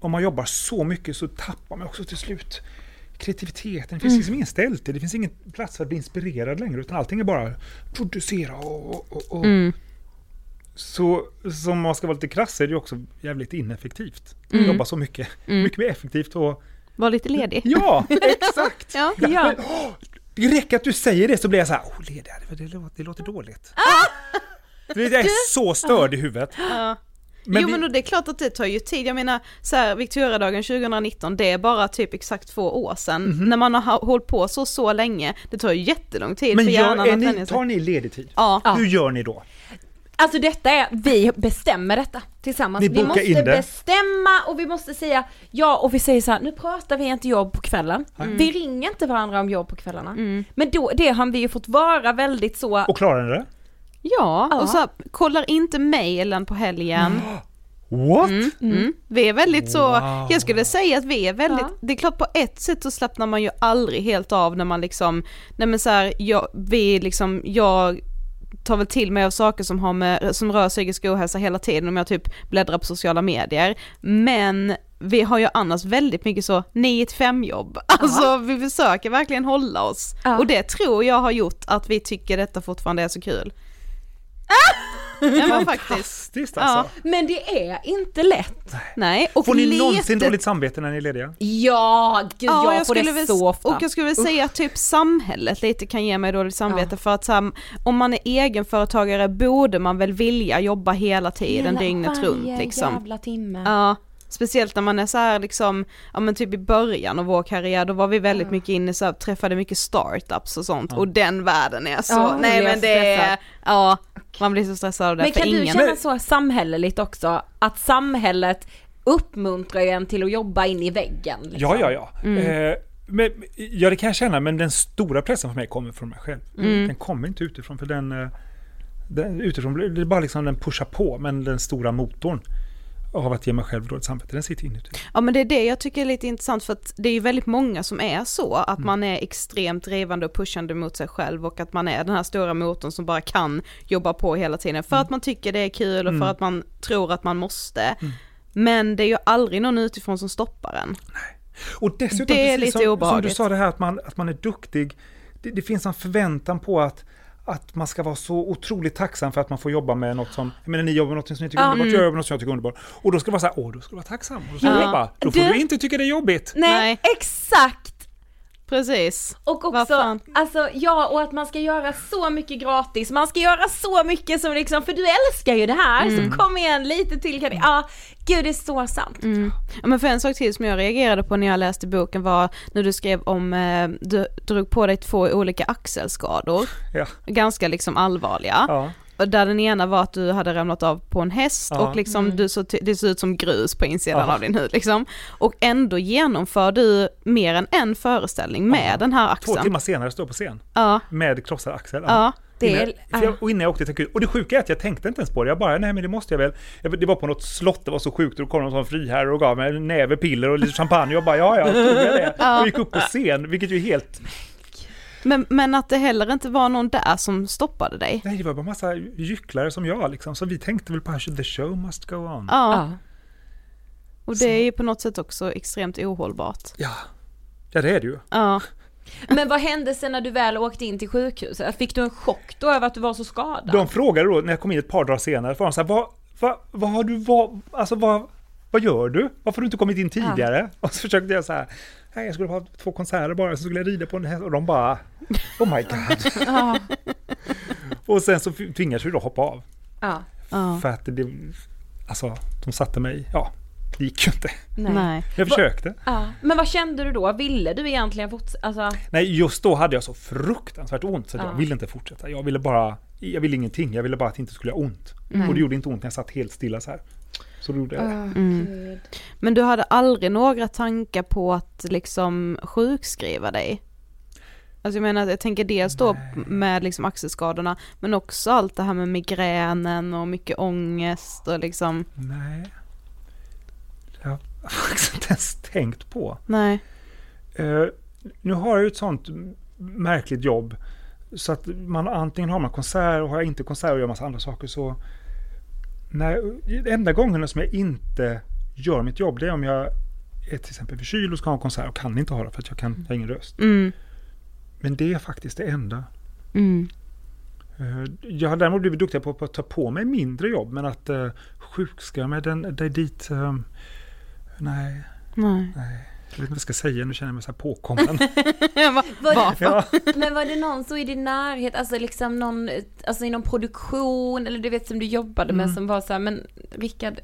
om man jobbar så mycket så tappar man också till slut kreativiteten. Det finns liksom ingen ställtid, det finns ingen plats för att bli inspirerad längre utan allting är bara producera och... och, och, och.
Mm.
Så som man ska vara lite krass är det ju också jävligt ineffektivt. Jobba så mycket. Mycket mer effektivt och...
Var lite ledig.
Ja, exakt!
Ja.
Ja.
Det räcker att du säger det så blir jag så här, oh, ledig, det, det, låter, det låter dåligt. Det jag är så störd i huvudet.
Ja.
Men
jo
vi-
men det är klart att det tar ju tid, jag menar så här, Victoriadagen 2019, det är bara typ exakt två år sedan.
Mhm.
När man har hållit på så så länge, det tar ju jättelång tid
Men
för
gör,
hjärnan
är
att
ni, tar ni ledig tid?
Ja.
Hur gör ni då?
Alltså detta är, vi bestämmer detta tillsammans. Vi måste
in det.
bestämma och vi måste säga ja och vi säger så här, nu pratar vi inte jobb på kvällen.
Mm.
Vi ringer inte varandra om jobb på kvällarna. Men då, det har vi ju fått vara väldigt så,
Och klarar ni det?
Ja,
Ja.
och så här, kollar inte mailen på helgen.
What?
Mm. Vi är väldigt så,
Wow.
jag skulle säga att vi är väldigt,
Ja.
det är klart på ett sätt så slappnar man ju aldrig helt av när man liksom, nej men så här, jag, vi liksom, jag tar väl till mig av saker som, har med, som rör psykisk ohälsa hela tiden om jag typ bläddrar på sociala medier. Men vi har ju annars väldigt mycket så 9 till 5 jobb. Alltså vi försöker verkligen hålla oss.
Ja.
Och det tror jag har gjort att vi tycker detta fortfarande är så kul. Ja men faktiskt.
Alltså.
men det är inte lätt.
Nej, och
Får ni
letet-
någonsin dåligt samvete när ni är lediga?
Ja, gud jag, får det så ofta.
Och jag skulle väl säga att typ samhället lite kan ge mig dåligt samvete för att så här, om man är egenföretagare borde man väl vilja jobba hela tiden
Hela-
dygnet runt liksom.
jävla timme.
Ja, speciellt när man är så här liksom, ja men typ i början av vår karriär då var vi väldigt mycket inne så här, träffade mycket startups och sånt och den världen är så,
Ja,
nej men det är, ja, man blir så stressad av det
Men kan du
ingen.
känna så samhälleligt också, att samhället uppmuntrar en till att jobba in i väggen? Liksom?
Ja, ja, ja.
Mm.
Eh, men, ja, det kan jag känna, men den stora pressen för mig kommer från mig själv.
Mm.
Den kommer inte utifrån, för den, eh, den utifrån, det är bara liksom den pushar på, men den stora motorn av att ge mig själv dåligt samvete, den sitter inuti.
Ja men det är det jag tycker är lite intressant för att det är ju väldigt många som är så, att
Mm.
man är extremt drivande och pushande mot sig själv och att man är den här stora motorn som bara kan jobba på hela tiden
Mm.
för att man tycker det är kul och för att man tror att man måste. Men det är ju aldrig någon utifrån som stoppar en.
Och dessutom,
Det är lite
som, som du
obehagligt.
sa det här att man, att man är duktig, det, det finns en förväntan på att att man ska vara så otroligt tacksam för att man får jobba med något som, jag menar ni jobbar med något som ni tycker är underbart, jag jobbar med något som jag tycker är underbart. Och då ska det vara så här, åh, då ska du vara tacksam. Och då ska
Ja.
jobba. Då får
Du-
du inte tycka det är jobbigt.
Nej,
Nej.
exakt!
Precis.
Och också, alltså ja, och att man ska göra så mycket gratis, man ska göra så mycket som liksom, för du älskar ju det här,
Mm.
så kom igen lite till kan Ja, gud det är så sant.
Ja men för en sak till som jag reagerade på när jag läste boken var när du skrev om, eh, du drog på dig två olika axelskador,
Ja.
ganska liksom allvarliga.
Ja.
Där den ena var att du hade ramlat av på en häst
Ja.
och liksom du så, det såg ut som grus på insidan
Ja.
av din hud liksom. Och ändå genomför du mer än en föreställning med
Ja.
den här
Två
axeln.
timmar senare står jag på scen
Ja,
med krossad axel.
ja.
Det är,
Innan, jag, och innan jag åkte till akut. Och det sjuka är att jag tänkte inte ens på det. Jag bara, nej men det måste jag väl. Jag, det var på något slott, det var så sjukt. Och då kom någon sån friherre och gav mig en näve piller och lite champagne. Och jag bara, ja ja, tog jag det. Och gick upp på scen, vilket ju är helt...
Men, men att det heller inte var någon där som stoppade dig.
Nej, det var bara massa gycklare som jag liksom. Så vi tänkte väl på att the show must go on.
Ja,
ja.
och det är ju på något sätt också extremt ohållbart.
Ja. Ja, det är det ju.
Ja.
Men vad hände sen när du väl åkte in till sjukhuset? Fick du en chock då över att du var så skadad?
De frågade då, när jag kom in ett par dagar senare, var de så här, vad, vad, vad har du, vad, alltså vad, vad gör du? Varför har du inte kommit in tidigare? Och så försökte jag så här, nej jag skulle ha två konserter bara, så skulle jag rida på en häst och de bara, oh my god. och sen så tvingades vi då hoppa av.
Ja.
För att det, alltså de satte mig, ja, det gick ju inte.
Nej.
Nej.
Jag försökte.
Ja. Men vad kände du då? Ville du egentligen fortsätta? Alltså,
Nej, just då hade jag så fruktansvärt ont så att
Ja.
jag ville inte fortsätta. Jag ville bara, jag ville ingenting. Jag ville bara att det inte skulle göra ont. Och det gjorde inte ont när jag satt helt stilla så här. Så då gjorde jag det.
Mm. Men du hade aldrig några tankar på att liksom sjukskriva dig? Alltså jag menar, jag tänker dels då med liksom axelskadorna, men också allt det här med migränen och mycket ångest och liksom,
Nej. Det har jag faktiskt inte ens tänkt på.
nej.
Eh, nu har jag ju ett sånt märkligt jobb. Så att man antingen har man konsert och har jag inte konsert och gör massa andra saker så... Nej, enda gången som jag inte gör mitt jobb det är om jag är till exempel förkyld och ska ha en konsert och kan inte ha det för att jag, kan, jag har ingen röst.
Mm,
Men det är faktiskt det enda.
mm,
Eh, Jag har däremot blivit duktig på, på att ta på mig mindre jobb men att uh, sjukskriva mig den, det dit... eh, nej,
nej.
nej. Vet inte vad jag ska säga, nu känner jag mig så här påkommen.
Var
Varför?
Ja.
Men var det någon så i din närhet, alltså liksom någon, alltså inom produktion eller du vet som du jobbade med som var så här, men Rickard,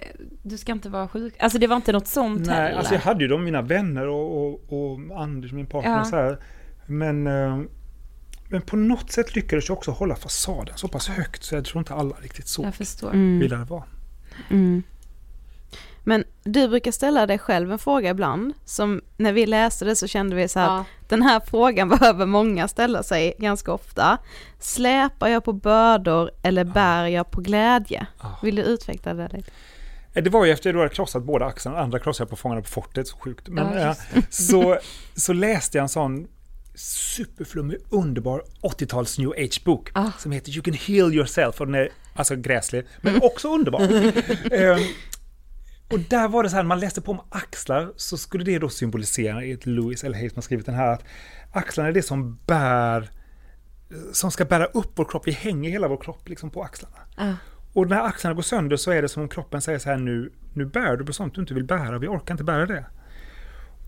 du ska inte vara sjuk. Alltså det var inte något sånt
Nej,
heller.
alltså jag hade ju de mina vänner och, och, och Anders, min partner
Ja.
så här. Men, eh, men på något sätt lyckades jag också hålla fasaden så pass högt så jag tror inte alla riktigt så
Jag förstår.
ville det vara.
Mm. Men du brukar ställa dig själv en fråga ibland, som när vi läste det så kände vi så här,
Ja.
den här frågan behöver många ställa sig ganska ofta. Släpar jag på bördor eller bär jag på glädje?
Ja.
Vill du utveckla det lite?
Eh, Det var ju efter att jag hade krossat båda axlarna, andra krossade jag på Fångarna på fortet, så sjukt. Men,
Ja,
eh, så, så läste jag en sån superflummig, underbar 80-tals new age-bok
Ah.
som heter You can heal yourself och den är alltså gräslig, men också underbar. Ehm, och där var det så här, när man läste på om axlar så skulle det då symbolisera, ett Louis L. Hay som har skrivit den här, att axlarna är det som bär, som ska bära upp vår kropp. Vi hänger hela vår kropp liksom på axlarna.
Ah.
Och när axlarna går sönder så är det som om kroppen säger så här nu, nu bär du på sånt du inte vill bära, vi orkar inte bära det.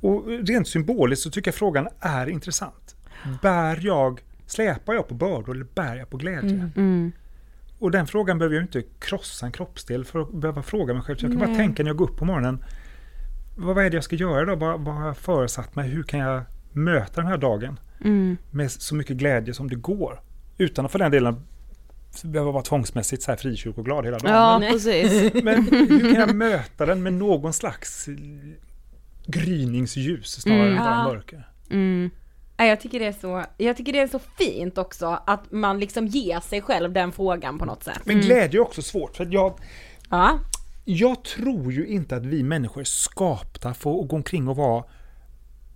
Och rent symboliskt så tycker jag frågan är intressant. Bär jag, släpar jag på bördor eller bär jag på glädje?
Mm.
Och den frågan behöver jag inte krossa en kroppsdel för att behöva fråga mig själv. Så jag kan bara tänka när jag går upp på morgonen. Vad vad är det jag ska göra då? Vad, vad har jag föresatt mig? Hur kan jag möta den här dagen?
Mm.
Med så mycket glädje som det går. Utan att för den delen behöva vara tvångsmässigt så här frikyrkoglad hela dagen.
Ja,
Men-
precis.
men hur kan jag möta den med någon slags gryningsljus snarare
Mm.
än bara mörker?
Mm.
Ja, Jag tycker, det är så, jag tycker det är så fint också att man liksom ger sig själv den frågan på något sätt.
Men glädje är också svårt för jag,
Ja,
jag tror ju inte att vi människor är skapta för att gå omkring och vara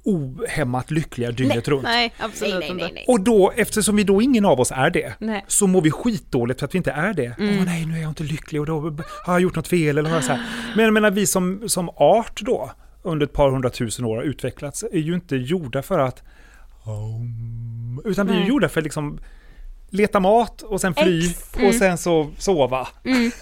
ohämmat lyckliga dygnet runt.
Nej, absolut
nej, nej, nej, nej.
Och då, eftersom vi då ingen av oss är det,
Nej.
så mår vi skitdåligt för att vi inte är det.
Mm.
Åh nej, nu är jag inte lycklig och då har jag gjort något fel eller så här. Men jag menar, vi som, som art då, under ett par hundratusen år har utvecklats, är ju inte gjorda för att... Um, utan vi är ju gjorda för att liksom leta mat och sen fly
Ex-
och sen så sova.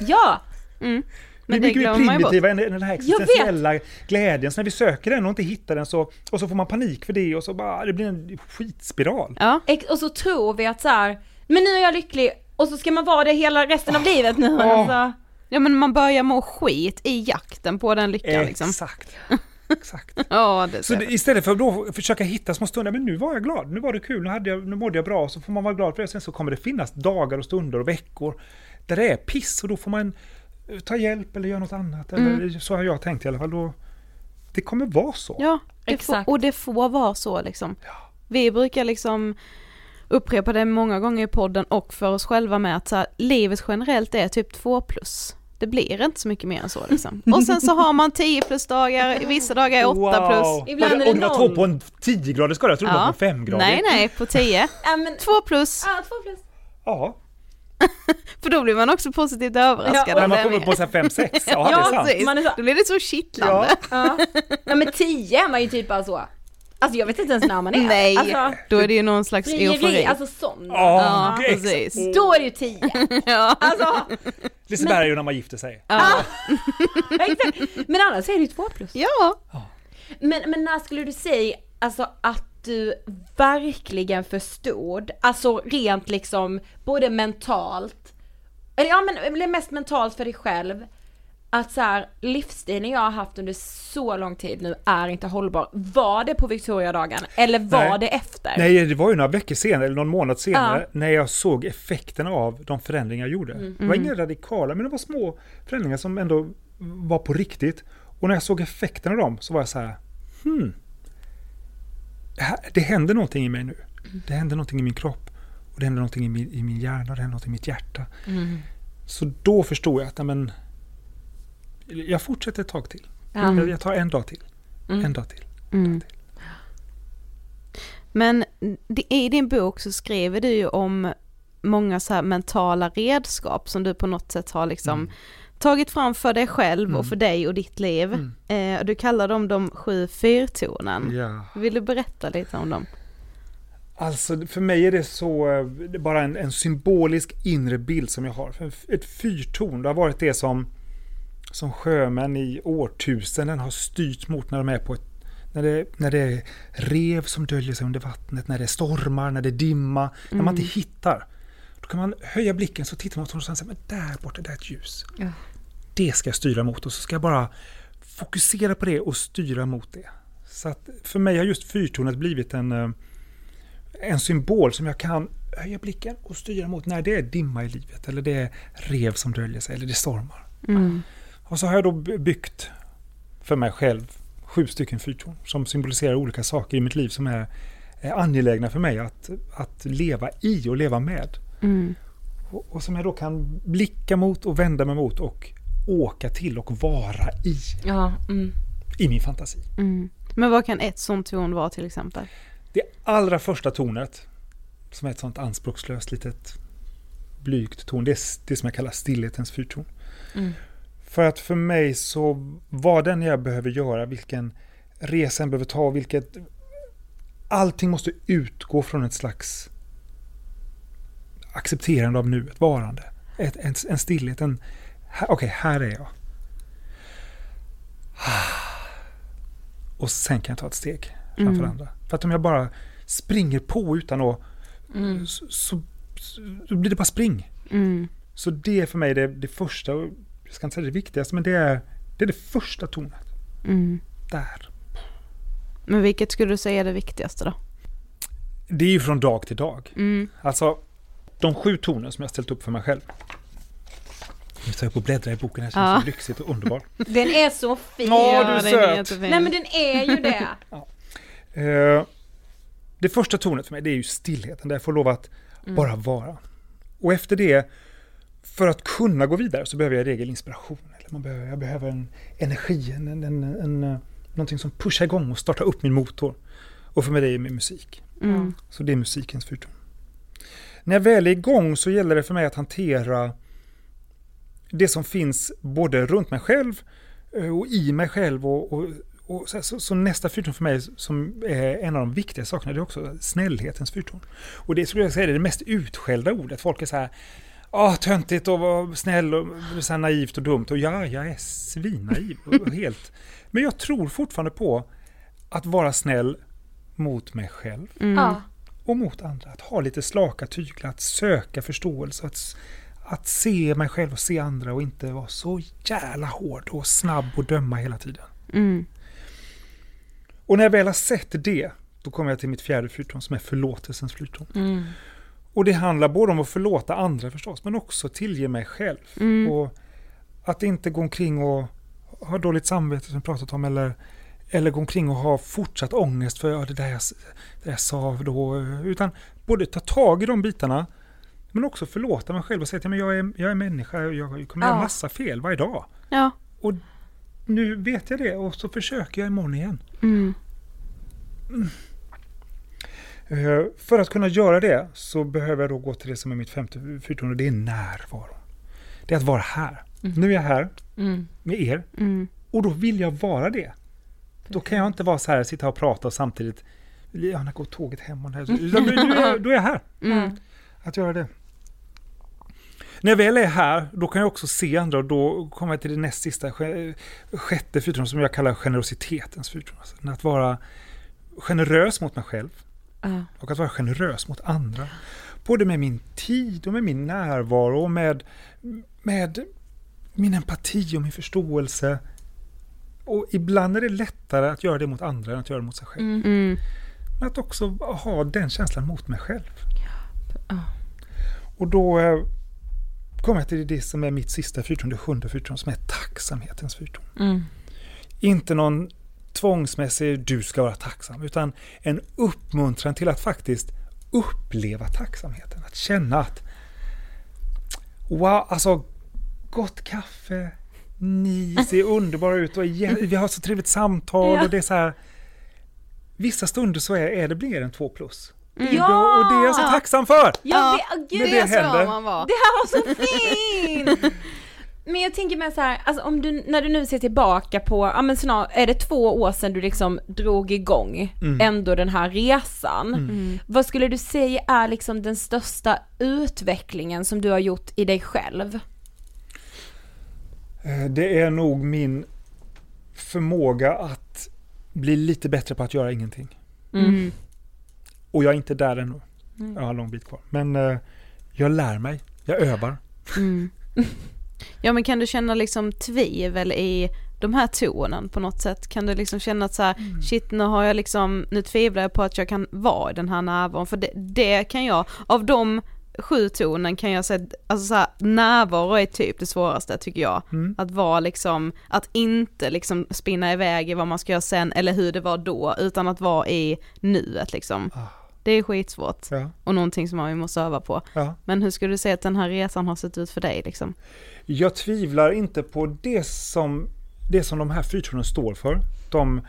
ja,
Mm.
Vi är
Men det
mycket mer primitiva än den här existentiella glädjen. Så när vi söker den och inte hittar den så, och så får man panik för det och så bara, det blir en skitspiral.
Ja,
och så tror vi att så här, men nu är jag lycklig och så ska man vara det hela resten av livet nu.
Åh.
Alltså.
ja men man börjar må skit i jakten på den lyckan liksom.
Exakt. Exakt.
Ja, det
Så det, istället för att då försöka hitta små stunder, men nu var jag glad, nu var det kul, nu, hade jag, nu mådde jag bra, så får man vara glad för det. Sen så kommer det finnas dagar och stunder och veckor där det är piss och då får man eh, ta hjälp eller göra något annat. Eller, så har jag tänkt i alla fall. Då, det kommer vara så.
Ja, det
Exakt.
Får, och det får vara så liksom. Vi brukar liksom upprepa det många gånger i podden och för oss själva med att så här, livet generellt är typ två plus. Det blir inte så mycket mer än så liksom. Och sen så har man 10 plus dagar, vissa dagar är 8 plus.
Ibland
och,
är det
och det var två på en 10 grader skala, jag trodde det var på 5 grader.
Nej, nej, på 10.
Ja, men,
2 plus.
ja, två plus.
Ja,
För då blir man också positivt överraskad
Ja,
när man kommer på 5-6. Ja, det är sant.
Man är så-
Då blir det så kittlande.
Ja.
Ja. ja men tio är man ju typ bara så. Alltså jag vet inte ens när man är.
Nej,
Alltså,
då är det ju någon slags
frieri,
eufori.
alltså sån.
Ja,
Ja,
exakt.
precis.
Då är det ju tio.
Ja.
Alltså,
Liseberg är ju när man gifter sig.
Ja.
exakt. Men annars är det ju två plus.
ja.
Men, men när skulle du säga, alltså att du verkligen förstod, alltså rent liksom, både mentalt, eller ja men mest mentalt för dig själv, att så här, livsstilen jag har haft under så lång tid nu är inte hållbar. Var det på Victoriadagen eller var
Nej.
det efter?
Nej, det var ju några veckor senare, eller någon månad senare,
Ja.
när jag såg effekterna av de förändringar jag gjorde. Det var inga radikala, men det var små förändringar som ändå var på riktigt. Och när jag såg effekterna av dem så var jag så här, hmm. Det här- Det händer någonting i mig nu. Det händer någonting i min kropp. Och det händer någonting i min, i min hjärna, och det händer någonting i mitt hjärta. Så då förstod jag att, men, jag fortsätter ett tag till. Jag, jag tar en dag till. En dag till.
Mm. Men det- i din bok så skriver du ju om många så här mentala redskap som du på något sätt har liksom tagit fram för dig själv och för dig och ditt liv. Eh, och du kallar dem de sju fyrtornen.
Ja.
Vill du berätta lite om dem?
Alltså för mig är det så, eh, det är bara en, en symbolisk inre bild som jag har. Ett fyrtorn, det har varit det som, som sjömän i årtusenden har styrt mot när de är på ett, När det, när det är rev som döljer sig under vattnet, när det stormar, när det är dimma, när man inte hittar. Då kan man höja blicken så tittar man åt och säger men där borta, där är ett ljus.
Ja.
Det ska jag styra mot och så ska jag bara fokusera på det och styra mot det. Så att för mig har just fyrtornet blivit en, eh, en symbol som jag kan höja blicken och styra mot när det är dimma i livet eller det är rev som döljer sig eller det stormar.
Mm.
Och så har jag då by- byggt för mig själv sju stycken fyrtorn som symboliserar olika saker i mitt liv som är, är angelägna för mig att, att leva i och leva med.
Mm.
Och, och som jag då kan blicka mot och vända mig mot och åka till och vara i,
Ja, mm.
i min fantasi.
Mm. Men vad kan ett sånt ton vara till exempel?
Det allra första tonet, som är ett sånt anspråkslöst litet blygt ton, det är det som jag kallar stillhetens fyrton. För att för mig så vad den jag behöver göra, vilken resa jag behöver ta, vilket... Allting måste utgå från ett slags accepterande av nuet, varande. Ett, en, en stillhet, en... Okej, här är jag. Och sen kan jag ta ett steg framför
Mm.
andra. För att om jag bara springer på utan att...
Mm.
Så, så, så blir det bara spring.
Mm.
Så det är för mig det, det första, jag ska inte säga det viktigaste, men det är det, är det första tonet.
Mm.
Där.
Men vilket skulle du säga är det viktigaste då?
Det är ju från dag till dag.
Mm.
Alltså, de sju toner som jag ställt upp för mig själv. Nu tar jag på och bläddrar i boken här, det känns
Ja.
så lyxigt och underbart.
Den är så fin.
Ja, du är söt.
jättefin.
Nej men den är ju det.
Eh, det första tonet för mig, det är ju stillheten, där jag får lov att bara vara. Och efter det, för att kunna gå vidare så behöver jag i regel inspiration. Eller man behöver, jag behöver en energi, en, en, en, en, eh, någonting som pushar igång och startar upp min motor. Och för mig det är med musik.
Mm.
Så det är musikens fyrton. När jag väl är igång så gäller det för mig att hantera det som finns både runt mig själv eh, och i mig själv. Och, och, och så, så, så nästa fyrton för mig som är en av de viktiga sakerna det är också snällhetens fyrton. Och det skulle jag säga är det mest utskällda ordet. Folk är så här Ah, töntigt och vara snäll och så här naivt och dumt. Och ja, jag är svinnaiv och helt. Men jag tror fortfarande på att vara snäll mot mig själv
Mm.
Ja.
och mot andra. Att ha lite slaka tyglar, att söka förståelse, att, att se mig själv och se andra och inte vara så jävla hård och snabb och döma hela tiden.
Mm.
Och när jag väl har sett det, då kommer jag till mitt fjärde fyrton som är förlåtelsens fyrton.
Mm.
Och det handlar både om att förlåta andra förstås, men också tillge mig själv.
Mm.
Och att inte gå omkring och ha dåligt samvete som vi pratat om, eller, eller gå omkring och ha fortsatt ångest för ja, det, där jag, det där jag sa då. Utan både ta tag i de bitarna, men också förlåta mig själv och säga att ja, men jag, är, jag är människa, jag kommer
Ja.
göra massa fel varje dag.
Ja.
Och nu vet jag det och så försöker jag imorgon igen.
Mm.
Eh, För att kunna göra det så behöver jag då gå till det som är mitt femte fyrtorn och det är närvaro. Det är att vara här. Nu är jag här
Mm.
med er
Mm.
och då vill jag vara det. Då kan jag inte vara så här, sitta och prata och samtidigt, ja, när går tåget hem? Och här. Utan då, är jag, här.
Mm.
Att göra det. När jag väl är här, då kan jag också se andra och då kommer jag till det näst sista, sj- sjätte fyrtorn som jag kallar generositetens fyrtorn. Alltså, att vara generös mot mig själv
Ja.
och att vara generös mot andra. Både med min tid och med min närvaro och med, med min empati och min förståelse. Och ibland är det lättare att göra det mot andra än att göra det mot sig själv.
Mm.
Mm.
Men att också ha den känslan mot mig själv.
Ja.
Och då eh, kommer jag till det som är mitt sista fyrtorn, det sjunde fyrtorn, som är tacksamhetens fyrtorn.
Mm.
Inte någon tvångsmässig du ska vara tacksam, utan en uppmuntran till att faktiskt uppleva tacksamheten. Att känna att wow, alltså gott kaffe, ni ser underbara ut och vi har så trevligt samtal och det är så här Vissa stunder så är, är det mer än två plus.
Ja!
Och det är jag så tacksam för!
Ja, det, oh, gud,
Men
det,
det
ska man vara. Det här var så fint! Tänker med så här, alltså om du, när du nu ser tillbaka på, ja men snart, är det två år sedan du liksom drog igång
Mm.
ändå den här resan.
Mm.
Vad skulle du säga är liksom den största utvecklingen som du har gjort i dig själv?
Eh, Det är nog min förmåga att bli lite bättre på att göra ingenting.
Mm.
Och jag är inte där ännu.
Mm.
Jag har en lång bit kvar. Men eh, jag lär mig. Jag övar.
Mm. Ja men kan du känna liksom tvivel i de här tonen på något sätt? Kan du liksom känna att så här,
Mm.
shit nu har jag liksom, nu tvivlar jag på att jag kan vara i den här närvaron för det, det kan jag, av de sju tonen kan jag säga, alltså så här, närvaro är typ det svåraste tycker jag.
Mm.
Att vara liksom, att inte liksom spinna iväg i vad man ska göra sen eller hur det var då, utan att vara i nuet liksom.
Ah.
Det är skitsvårt
Ja,
och någonting som man måste öva på.
ja.
Men hur skulle du säga att den här resan har sett ut för dig liksom?
Jag tvivlar inte på det som, det som de här fyrtornen står för. De,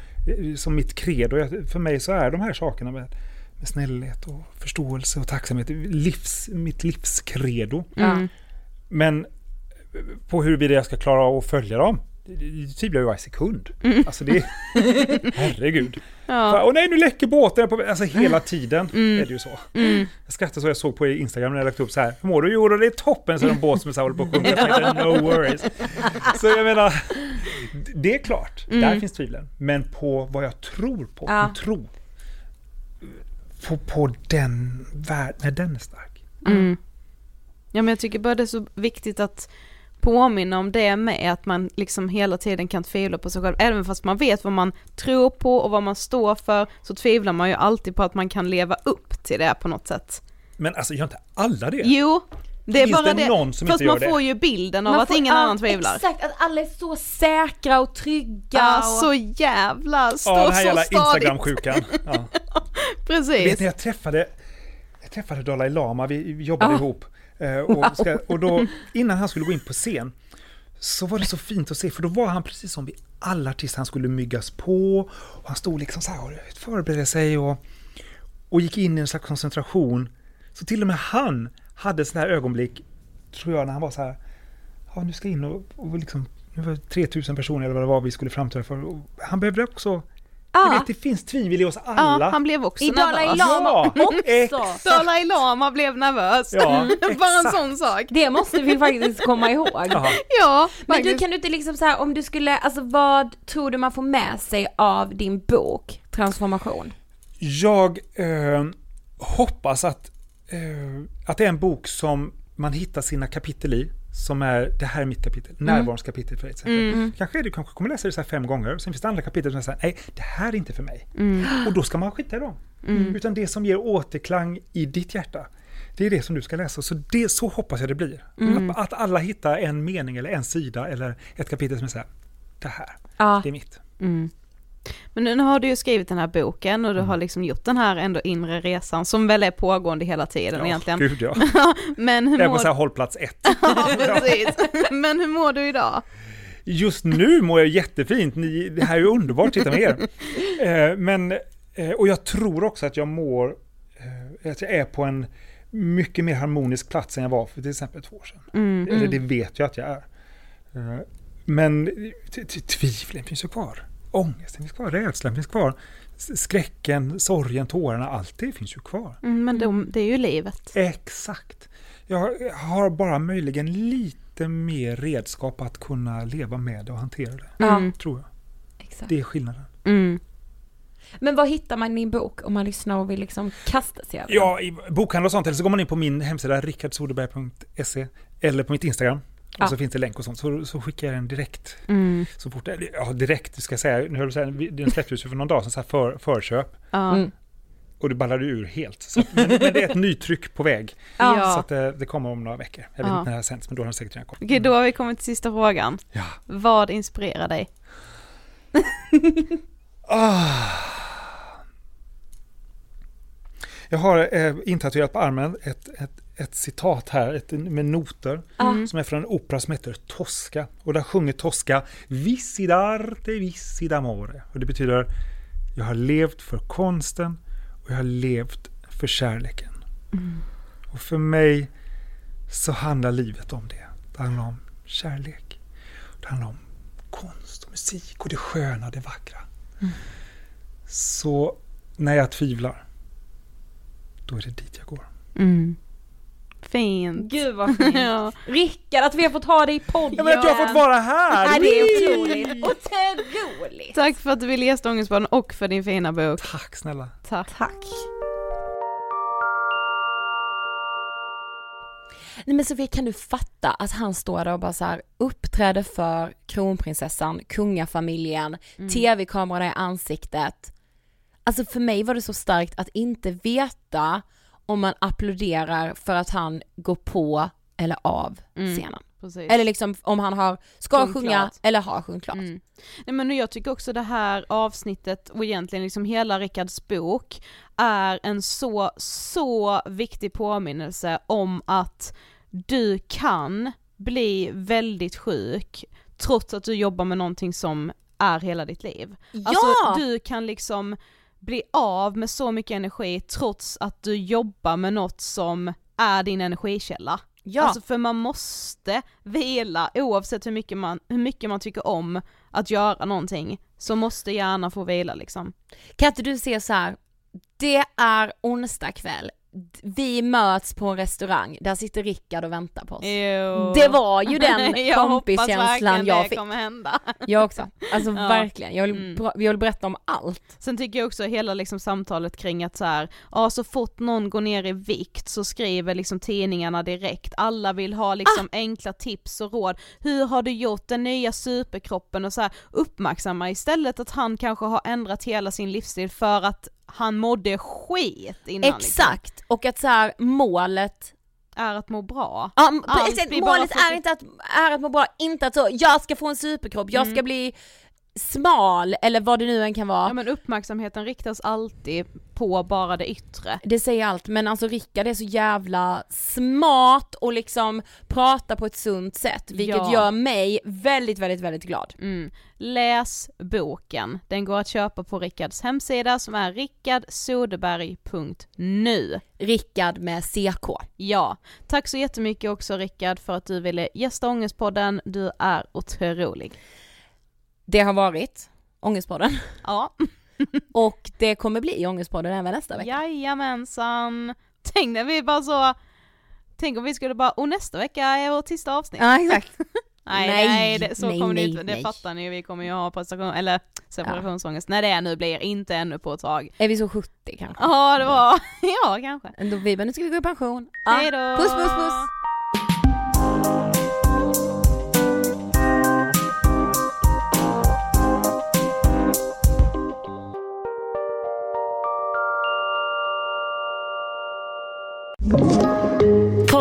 som mitt credo. För mig så är de här sakerna med, med snällhet och förståelse och tacksamhet livs, mitt livskredo.
Mm.
Men på huruvida jag ska klara av att följa dem, tvivlar jag varje sekund. Alltså det herregud.
Ja.
Och nej, nu läcker båten. jag på. Alltså hela tiden
Mm.
är det ju så. Jag skrattade så jag såg på Instagram när jag lagt upp så här. Hur mår du? Jo, det är toppen. Så är det en båt som är så här, håller på att heter det, No worries. Så jag menar, det är klart. Där finns tvivlen. Men på vad jag tror på.
Ja.
Tro. På, på den värld, när den är stark.
Mm. Ja men jag tycker bara det är så viktigt att påminna om det med att man liksom hela tiden kan tvivla på sig själv. Även fast man vet vad man tror på och vad man står för så tvivlar man ju alltid på att man kan leva upp till det på något sätt.
Men alltså, gör inte alla det?
Jo, det är
Finns
bara
det någon som
Fast
inte gör
man
det?
får ju bilden av
Man
att
får-
ingen
ja,
annan tvivlar.
Exakt, att alla är så säkra och trygga.
Ja,
och...
så jävla, står
Ja, den här
så
jävla
stadigt.
Instagram-sjukan. Ja.
Precis.
Vet ni, jag träffade, jag träffade Dalai Lama, vi jobbade
Ah.
ihop. Eh, och, ska, och då, innan han skulle gå in på scen, så var det så fint att se, för då var han precis som vi alla artister, han skulle myggas på, och han stod liksom så här och förberedde sig och, och gick in i en slags koncentration. Så till och med han hade sådana här ögonblick, tror jag, när han var så här, ja nu ska jag in och, och liksom, nu var det 3000 personer eller vad det var vi skulle framträda för. Och han behövde också,
Ja.
du vet det finns tvivel i oss alla.
Ja, han blev också
I Dalai
nervös.
Lama
Ja,
också.
Dalai Lama blev nervös.
Ja,
Bara en sån sak.
Det måste vi faktiskt komma ihåg.
Ja,
Men du kan du inte liksom så här, om du skulle, alltså vad tror du man får med sig av din bok Transformation?
Jag eh, hoppas att, eh, att det är en bok som man hittar sina kapitel i. Som är, det här är mitt kapitel, närvarons kapitel för exempel. Kanske är det, kanske kommer läsa det så här fem gånger, sen finns det andra kapitel som säger nej, det här är inte för mig. Och då ska man skita i dem. Utan det som ger återklang i ditt hjärta, det är det som du ska läsa. Så det, så hoppas jag det blir. Att, att alla hittar en mening eller en sida eller ett kapitel som är så här, det här,
Ja.
det är mitt.
Mm. Men nu har du ju skrivit den här boken
Mm.
och du har liksom gjort den här ändå inre resan som väl är pågående hela tiden
Ja,
egentligen.
gud ja.
Men hur mår
så här hållplats ett.
Ja, precis. Men hur mår du idag?
Just nu mår jag jättefint. Ni, det här är ju underbart titta med er. Eh, men, eh, och jag tror också att jag mår, eh, att jag är på en mycket mer harmonisk plats än jag var för till exempel två år sedan.
Mm.
Eller det vet jag att jag är. Men tvivlen finns ju kvar. Ångesten finns kvar, rädslan finns kvar. Skräcken, sorgen, tårarna, allt det finns ju kvar.
Mm, men de, det är ju livet.
Exakt. Jag har bara möjligen lite mer redskap att kunna leva med det och hantera det.
Mm.
Tror jag.
Exakt.
Det är skillnaden.
Mm.
Men vad hittar man i din bok om man lyssnar och vill liksom kasta sig över?
Ja, i bokhandel och sånt, eller så går man in på min hemsida rickardsoderberg.se eller på mitt Instagram. Och
Ja.
så finns det länk och sånt, så, så skickar jag den direkt.
Mm.
Så fort, ja direkt ska jag säga, nu höll säga, den släpptes ju för någon dag sedan, så här för, förköp.
Ja.
Mm.
Och det ballade ur helt. Så, att- men, men det är ett nytryck på väg.
Ja.
Så att det, det kommer om några veckor. Jag vet
Ja.
inte när det här sänds, men då har det säkert redan kommit.
Okej, då har vi kommit till sista frågan.
Ja.
Vad inspirerar dig?
Ah. Jag har eh, intatuerat på armen ett, ett, ett citat här ett, med noter
Mm.
som är från en opera som heter Tosca. Och där sjunger Tosca Visidarte visidamore. Och det betyder jag har levt för konsten och jag har levt för kärleken. Och för mig så handlar livet om det. Det handlar om kärlek. Det handlar om konst och musik och det sköna, det vackra. Så när jag tvivlar, då är det dit jag går.
Mm. Fint.
Gud vad fint.
Ja.
Rickard att vi har fått ha dig i podden.
Ja, men att jag har fått vara här!
Det är otroligt. Otroligt.
Tack för att du ville gästa Ångestpodden och för din fina bok.
Tack snälla.
Tack.
Tack. Nej men Sofie kan du fatta att han står där och bara så här uppträder för kronprinsessan, kungafamiljen, tv-kamerorna i ansiktet. Alltså för mig var det så starkt att inte veta om man applåderar för att han går på eller av scenen.
Precis.
Eller liksom om han har, ska
Sjung
sjunga
klart.
eller har sjungit klart.
Mm. Nej men jag tycker också det här avsnittet och egentligen liksom hela Rickards bok är en så, så viktig påminnelse om att du kan bli väldigt sjuk trots att du jobbar med någonting som är hela ditt liv.
Ja!
Alltså du kan liksom bli av med så mycket energi trots att du jobbar med något som är din energikälla.
Ja.
Alltså för man måste vila oavsett hur mycket man, hur mycket man tycker om att göra någonting, så måste hjärnan få vila liksom.
Kan inte du se så här, det är onsdag kväll, vi möts på en restaurang, där sitter Rickard och väntar på oss.
Jo.
Det var ju den
jag
kompiskänslan jag fick.
kommer hända.
Jag också. Alltså
Ja.
verkligen, jag vill,
Mm.
jag vill berätta om allt.
Sen tycker jag också hela liksom samtalet kring att så här, ja så fort någon går ner i vikt så skriver liksom tidningarna direkt, alla vill ha liksom
Ah!
enkla tips och råd, hur har du gjort den nya superkroppen och så här, uppmärksamma istället att han kanske har ändrat hela sin livsstil för att han mådde skit innan liksom.
Exakt, och att så här, målet
är att må bra.
Ja,
Allt bara
målet är inte att, är att må bra, inte att så, jag ska få en superkropp, jag
Mm.
ska bli smal eller vad det nu än kan vara.
Ja men uppmärksamheten riktas alltid på bara det yttre.
Det säger allt, men alltså Rickard är så jävla smart och liksom pratar på ett sunt sätt, vilket
Ja.
gör mig väldigt, väldigt, väldigt glad.
Mm. Läs boken, den går att köpa på Rickards hemsida som är rickardsodeberg.nu.
Rickard med CK.
Ja, tack så jättemycket också Rickard för att du ville gästa Ångestpodden, du är otrolig.
Det har varit Ångestpodden
Ja,
och det kommer bli Ångestpodden även nästa vecka.
jajamensan. Tänk när vi bara så, tänk om vi skulle bara, och nästa vecka är vårt sista avsnitt.
Ja exakt.
Nej,
Nej,
nej, det, så
nej,
kommer det
nej,
inte, det fattar ni vi kommer ju ha prestation, eller separationsångest, när det nu blir, inte ännu på ett tag.
Är vi så 70 kanske?
Ja det var, ja kanske.
Då vi bara, nu ska vi gå i pension.
Hej då!
Puss puss puss!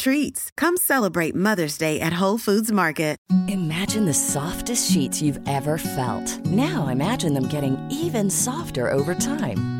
treats. Come celebrate Mother's Day at Whole Foods Market.
Imagine the softest sheets you've ever felt. Now imagine them getting even softer over time.